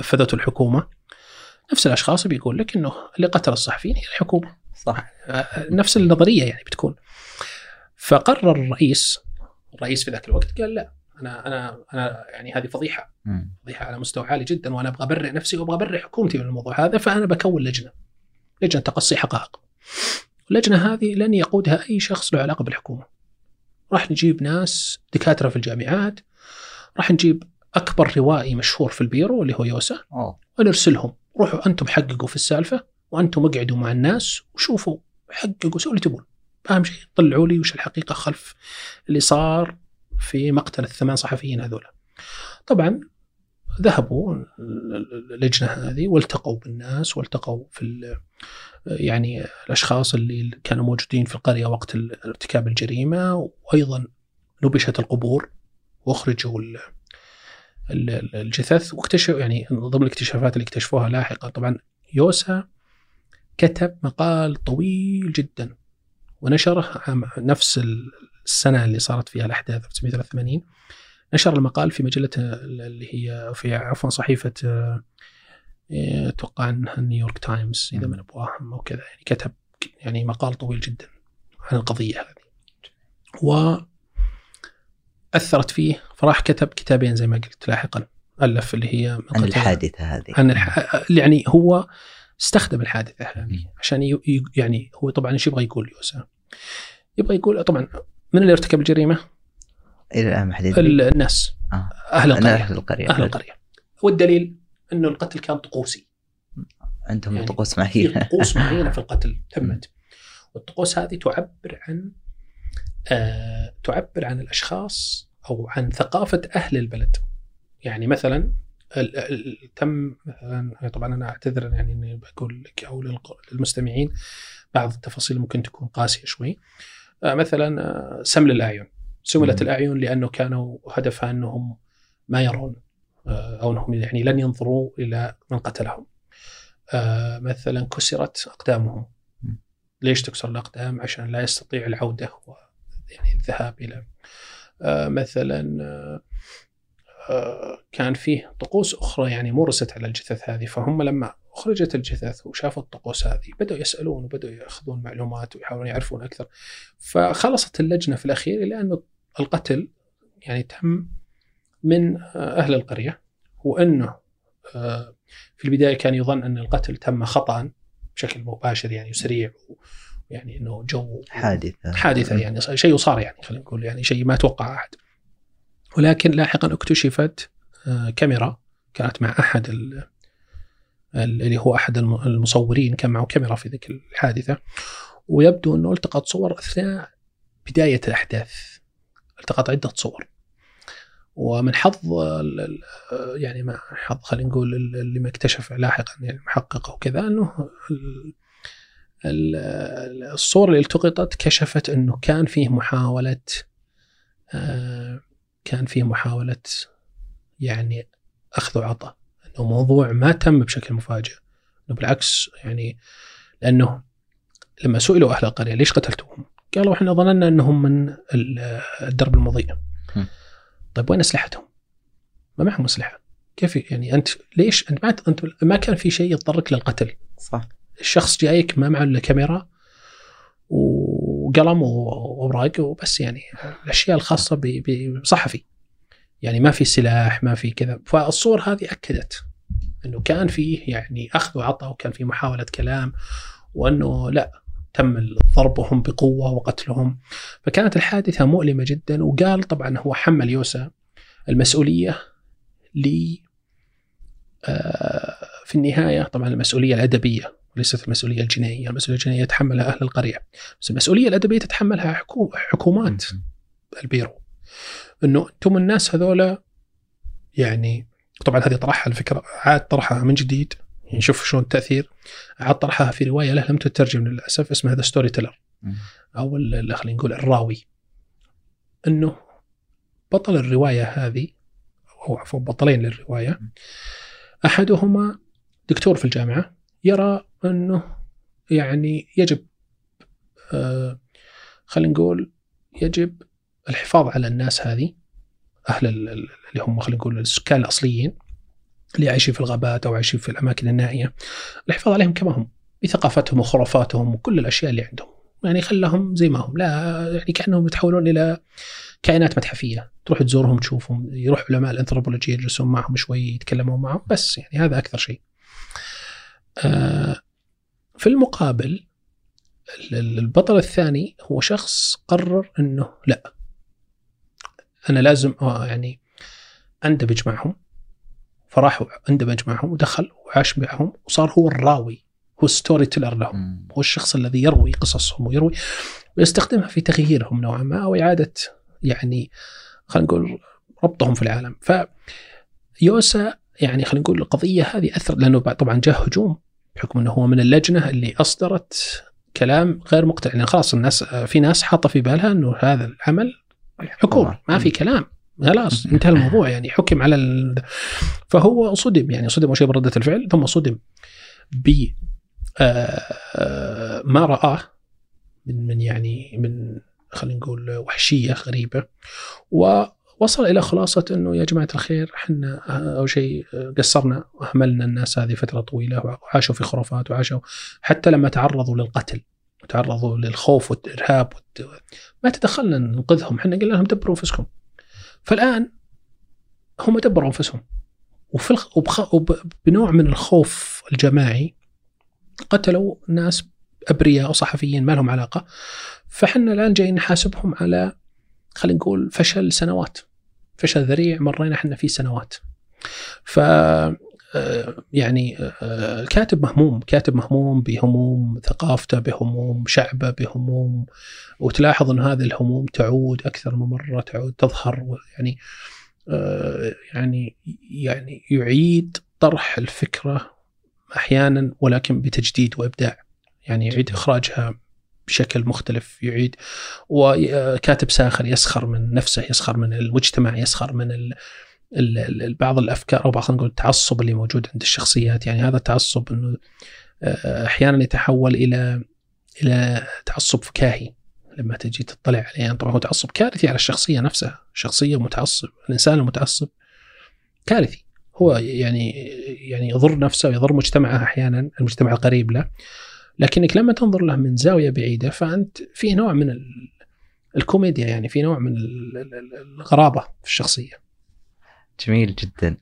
نفذته الحكومة نفس الأشخاص بيقول لك إنه اللي قتل الصحفيين هي الحكومة. صح. آه، نفس النظرية يعني بتكون. فقرر الرئيس الرئيس في ذاك الوقت قال لا. أنا أنا أنا يعني هذه فضيحة. مم. فضيحة على مستوى عالي جدا وأنا أبغى أبرئ نفسي وأبغى أبرئ حكومتي من الموضوع هذا فأنا بكون لجنة. لجنة تقصي حقائق اللجنة هذه لن يقودها أي شخص له علاقة بالحكومة. راح نجيب ناس دكاترة في الجامعات راح نجيب أكبر روائي مشهور في البيرو اللي هو يوسا ونرسلهم. روحوا أنتم حققوا في السالفة وأنتم اقعدوا مع الناس وشوفوا حققوا سووا اللي تبون. اهم شيء؟ طلعوا لي وش الحقيقة خلف اللي صار. في مقتل الثمان صحفيين هذول طبعا ذهبوا اللجنة هذه والتقوا بالناس والتقوا في يعني الأشخاص اللي كانوا موجودين في القرية وقت ارتكاب الجريمة وأيضا نبشت القبور واخرجوا ال- ال- ال- الجثث واكتشفوا يعني ضمن الاكتشافات اللي اكتشفوها لاحقا طبعا يوسا كتب مقال طويل جدا ونشره عام نفس السنة اللي صارت فيها الاحداث 1983 نشر المقال في مجلة اللي هي في عفوا صحيفة آه، آه، أتوقع أنها نيويورك تايمز إذا مم. من ابواهم أو كذا يعني كتب يعني مقال طويل جدا عن القضية هذه و أثرت فيه فراح كتب كتابين زي ما قلت لاحقا ألف اللي هي عن الحادثة هذه عن الح... يعني هو استخدم الحادثة هذه. عشان ي... ي- يعني هو طبعا إيش يبغى يقول يوسف؟ يبغى يقول طبعا من اللي ارتكب الجريمة؟ إلى الآن ما حد الناس. آه. أهل القرية. أهل القرية. أهل القرية. والدليل انه القتل كان طقوسي. عندهم يعني طقوس معينة. طقوس معينة في القتل تمت. والطقوس هذه تعبر عن آه تعبر عن الأشخاص أو عن ثقافة أهل البلد. يعني مثلا ال- ال- تم طبعا أنا أعتذر يعني إني بقول لك أو للمستمعين بعض التفاصيل ممكن تكون قاسية شوي. مثلا آه سمل الأعين. سملت. الأعين لأنه كانوا هدفها أنهم ما يرون آه، أو أنهم يعني لن ينظروا إلى من قتلهم. آه، مثلا كسرت أقدامهم. ليش تكسر الأقدام؟ عشان لا يستطيع العودة و يعني الذهاب إلى. آه، مثلا آه، آه، كان فيه طقوس أخرى يعني مورست على الجثث هذه فهم لما اخرجت الجثث وشافوا الطقوس هذه بدأوا يسألون وبدأوا يأخذون معلومات ويحاولون يعرفون أكثر. فخلصت اللجنة في الأخير إلى انه القتل يعني تم من أهل القرية وأنه آه، في البداية كان يظن أن القتل تم خطا بشكل مباشر يعني سريع يعني أنه جو حادثة. حادثة يعني شيء صار يعني خلينا نقول يعني شيء ما توقع أحد. ولكن لاحقا اكتشفت آه، كاميرا كانت مع أحد اللي هو أحد الم- المصورين كان معه كاميرا في ذيك الحادثة. ويبدو إنه التقط صور أثناء بداية الأحداث. التقط عدة صور. ومن حظ يعني ما حظ خلينا نقول اللي ما اكتشف لاحقا يعني المحقق وكذا إنه الصور اللي التقطت كشفت إنه كان فيه محاولة آه، كان فيه محاولة يعني أخذ وعطاء. انه موضوع ما تم بشكل مفاجئ بالعكس يعني لأنه لما سئلوا أهل القرية ليش قتلتوهم؟ قالوا إحنا ظننا إنهم من الدرب المضيء. طيب وين أسلحتهم؟ ما معهم أسلحة. كيف يعني أنت ليش أنت ما انت ما كان في شيء يضطرك للقتل. صح. الشخص جايك ما معه إلا كاميرا وقلم وأوراق وبس يعني الأشياء الخاصة بصحفي. يعني ما في سلاح ما في كذا فالصور هذه أكدت إنه كان فيه يعني أخذ وعطاء وكان في محاولة كلام وإنه لا تم ضربهم بقوة وقتلهم. فكانت الحادثة مؤلمة جدا وقال طبعا هو حمل يوسا المسؤولية ل آه، في النهاية طبعا المسؤولية الأدبية وليست المسؤولية الجنائية، المسؤولية الجنائية يتحملها أهل القرية، بس المسؤولية الأدبية تتحملها حكومات البيرو. إنه أنتم الناس هذولا يعني طبعا هذه طرحها الفكرة عاد طرحها من جديد. يعني شوف شلون التأثير. عاد طرحها في رواية له لم تترجم للأسف اسمها The Storyteller أو خلينا نقول الراوي. إنه بطل الرواية هذه أو عفوا بطلين للرواية. أحدهما دكتور في الجامعة يرى إنه يعني يجب آه خلينا نقول يجب الحفاظ على الناس هذه. أهل اللي هم خلينا نقول السكان الأصليين اللي عايشين في الغابات أو عايشين في الأماكن النائية. الحفاظ عليهم كما هم بثقافتهم وخرافاتهم وكل الأشياء اللي عندهم. يعني خلهم زي ما هم. لا يعني كأنهم يتحولون إلى كائنات متحفية. تروح تزورهم تشوفهم. يروح علماء الانثروبولوجيا يجلسون معهم شوي يتكلمون معهم. بس يعني هذا أكثر شيء. آه في المقابل البطل الثاني هو شخص قرر إنه لا. أنا لازم آه، يعني أندمج معهم. فراح أندمج معهم ودخل وعاش معهم وصار هو الراوي هو ستوري تيلر لهم. هو الشخص الذي يروي قصصهم ويروي ويستخدمها في تغييرهم نوعا ما أو إعادة يعني خلينا نقول ربطهم في العالم. ف يوسا يعني خلينا نقول القضية هذه اثر لأنه طبعا جاء هجوم بحكم إنه هو من اللجنة اللي أصدرت كلام غير مقتنع. يعني خلاص الناس في ناس حاطة في بالها إنه هذا العمل حكومه ما في كلام. خلاص انتهى الموضوع. يعني حكم على ال... فهو صدم. يعني صدم شيء بردة الفعل ثم صدم ب آه، آه، ما رآه من من يعني من خلينا نقول وحشية غريبة ووصل إلى خلاصة إنه يا جماعة الخير إحنا أول شيء قصرنا واهملنا الناس هذه فترة طويلة وعاشوا في خرافات وعاشوا حتى لما تعرضوا للقتل. وتعرضوا للخوف والإرهاب ما تدخلنا ننقذهم إحنا قلنا لهم دبروا أنفسكم. فالآن هم دبروا أنفسهم. وفي الخ... وبخ... وبنوع من الخوف الجماعي قتلوا ناس أبرياء وصحفيين ما لهم علاقة. فحنا الآن جايين نحاسبهم على خلينا نقول فشل سنوات. فشل ذريع مرينا إحنا فيه سنوات. ف يعني الكاتب مهموم كاتب مهموم بهموم ثقافته بهموم شعبه بهموم وتلاحظ أن هذه الهموم تعود أكثر من مرة تعود تظهر يعني يعني يعني يعيد طرح الفكرة أحيانا ولكن بتجديد وإبداع. يعني يعيد إخراجها بشكل مختلف يعيد وكاتب ساخر يسخر من نفسه يسخر من المجتمع يسخر من ال بعض الأفكار أو بعض نقول التعصب اللي موجود عند الشخصيات. يعني هذا التعصب إنه آه، أحيانا يتحول إلى إلى تعصب فكاهي لما تجي تطلع عليه يعني طبعا هو تعصب كارثي على الشخصية نفسها، شخصية متعصب، الإنسان المتعصب كارثي. هو يعني يعني يضر نفسه ويضر مجتمعه أحيانا المجتمع القريب له. لكنك لما تنظر له من زاوية بعيدة فأنت في نوع من الكوميديا يعني في نوع من الغرابة في الشخصية. جميل جدا.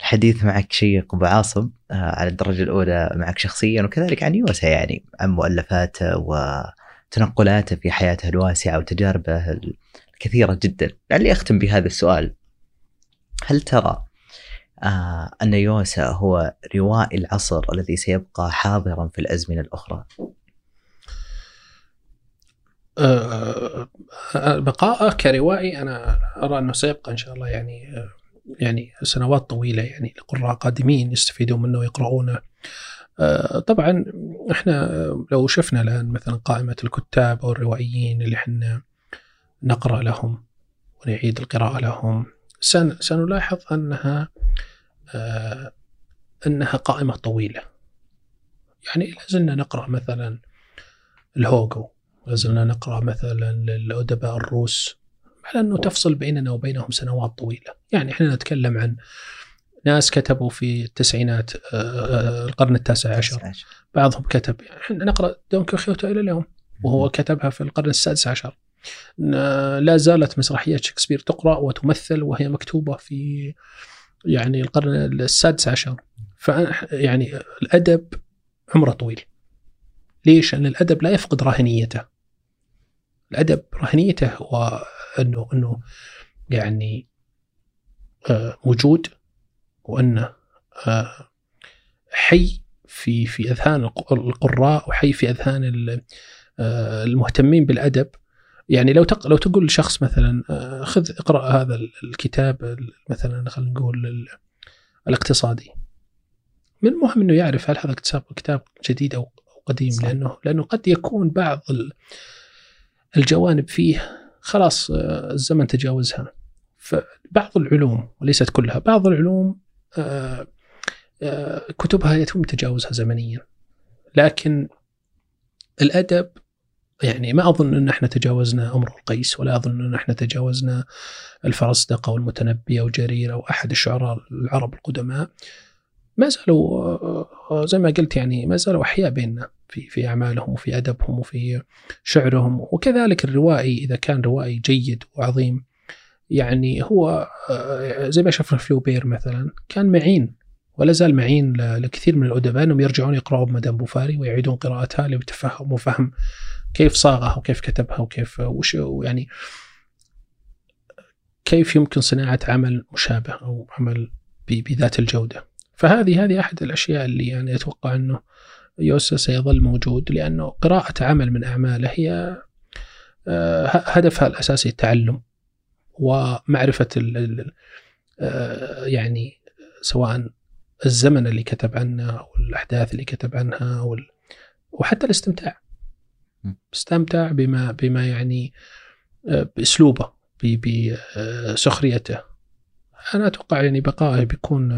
الحديث معك شيق ابو عاصم آه، على الدرجة الأولى معك شخصيا وكذلك عن يوسا يعني عن مؤلفاته وتنقلاته في حياته الواسعة وتجاربه الكثيرة جدا. لعلي أختم بهذا السؤال. هل ترى آه أن يوسا هو روائي العصر الذي سيبقى حاضرا في الأزمنة الأخرى؟ آه، بقاءه كروائي أنا أرى أنه سيبقى إن شاء الله يعني يعني سنوات طويلة يعني لقراء قادمين يستفيدون منه ويقرؤونه. طبعا إحنا لو شفنا الآن مثلا قائمة الكتاب أو الروائيين اللي إحنا نقرأ لهم ونعيد القراءة لهم سنلاحظ أنها أنها قائمة طويلة. يعني لازلنا نقرأ مثلا الهوجو لازلنا نقرأ مثلا للأدباء الروس على انه تفصل بيننا وبينهم سنوات طويلة، يعني إحنا نتكلم عن ناس كتبوا في التسعينات آه، آه، القرن التاسع عشر. بعضهم كتب إحنا نقرأ دون كيخوتو إلى اليوم وهو كتبها في القرن السادس عشر. لا زالت مسرحيات شكسبير تقرأ وتمثل وهي مكتوبة في يعني القرن السادس عشر. ف يعني الأدب عمره طويل. ليش؟ لأن الأدب لا يفقد راهنيته الأدب رهنيته هو أنه انه يعني آه، موجود وأنه آه، حي في في أذهان القراء وحي في أذهان آه، المهتمين بالأدب يعني لو لو تقول لشخص مثلا خذ اقرأ هذا الكتاب مثلا خلينا نقول الاقتصادي من المهم إنه يعرف هل هذا كتاب كتاب جديد أو قديم صح. لأنه لأنه قد يكون بعض الجوانب فيه خلاص آه، الزمن تجاوزها. فبعض العلوم وليست كلها بعض العلوم آه، آه، كتبها يتم تجاوزها زمنيا. لكن الأدب يعني ما أظن أن إحنا تجاوزنا أمر القيس ولا أظن أن إحنا تجاوزنا الفرزدق أو المتنبي أو جرير أو أحد الشعراء العرب القدماء. ما زالوا زي ما قلت يعني ما زالوا أحياء بيننا. في في أعمالهم وفي أدبهم وفي شعرهم وكذلك الروائي إذا كان روائي جيد وعظيم يعني هو آه، زي ما شفنا فلوبير مثلا كان معين ولا زال معين لكثير من الأدباء إنهم يرجعون يقرأوا مدام بوفاري ويعيدون قراءتها ليتفهموا فهم كيف صاغها وكيف كتبها وكيف وش يعني كيف يمكن صناعة عمل مشابه أو عمل بذات الجودة. فهذه هذه أحد الأشياء اللي يعني أتوقع إنه يوسا سيظل موجود لأنه قراءة عمل من أعماله هي آه، هدفها الأساسي التعلم ومعرفة آه، يعني سواء الزمن اللي كتب عنه أو الأحداث اللي كتب عنها وحتى الاستمتاع. استمتع بما بما يعني آه، بأسلوبه بسخريته. أنا أتوقع يعني بقائه بيكون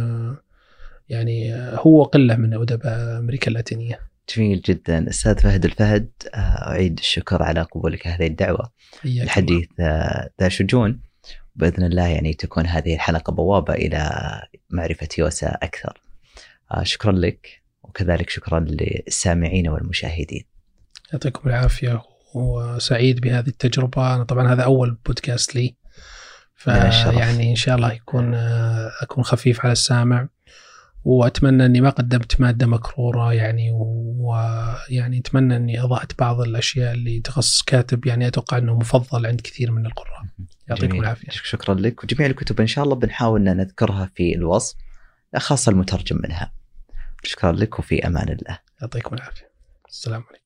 يعني هو قلة من ادباء أمريكا اللاتينية. جميل جدا. أستاذ فهد الفهد آه، أعيد الشكر على قبولك هذه الدعوة. الحديث آه، ذا شجون. بإذن الله يعني تكون هذه الحلقة بوابة إلى معرفه يوسا أكثر. آه، شكرا لك وكذلك شكرا للسامعين والمشاهدين. يعطيكم العافية وسعيد بهذه التجربة. أنا طبعا هذا أول بودكاست لي. فيعني إن شاء الله يكون أكون خفيف على السامع. وأتمنى أني ما قدمت مادة مكرورة يعني ويعني أتمنى أني أضعت بعض الأشياء اللي تخص كاتب يعني أتوقع أنه مفضل عند كثير من القراء. يعطيكم العافية. شكرا لك وجميع الكتب إن شاء الله بنحاول أن نذكرها في الوصف خاصة المترجم منها. شكرا لك وفي أمان الله. يعطيكم العافية. السلام عليكم.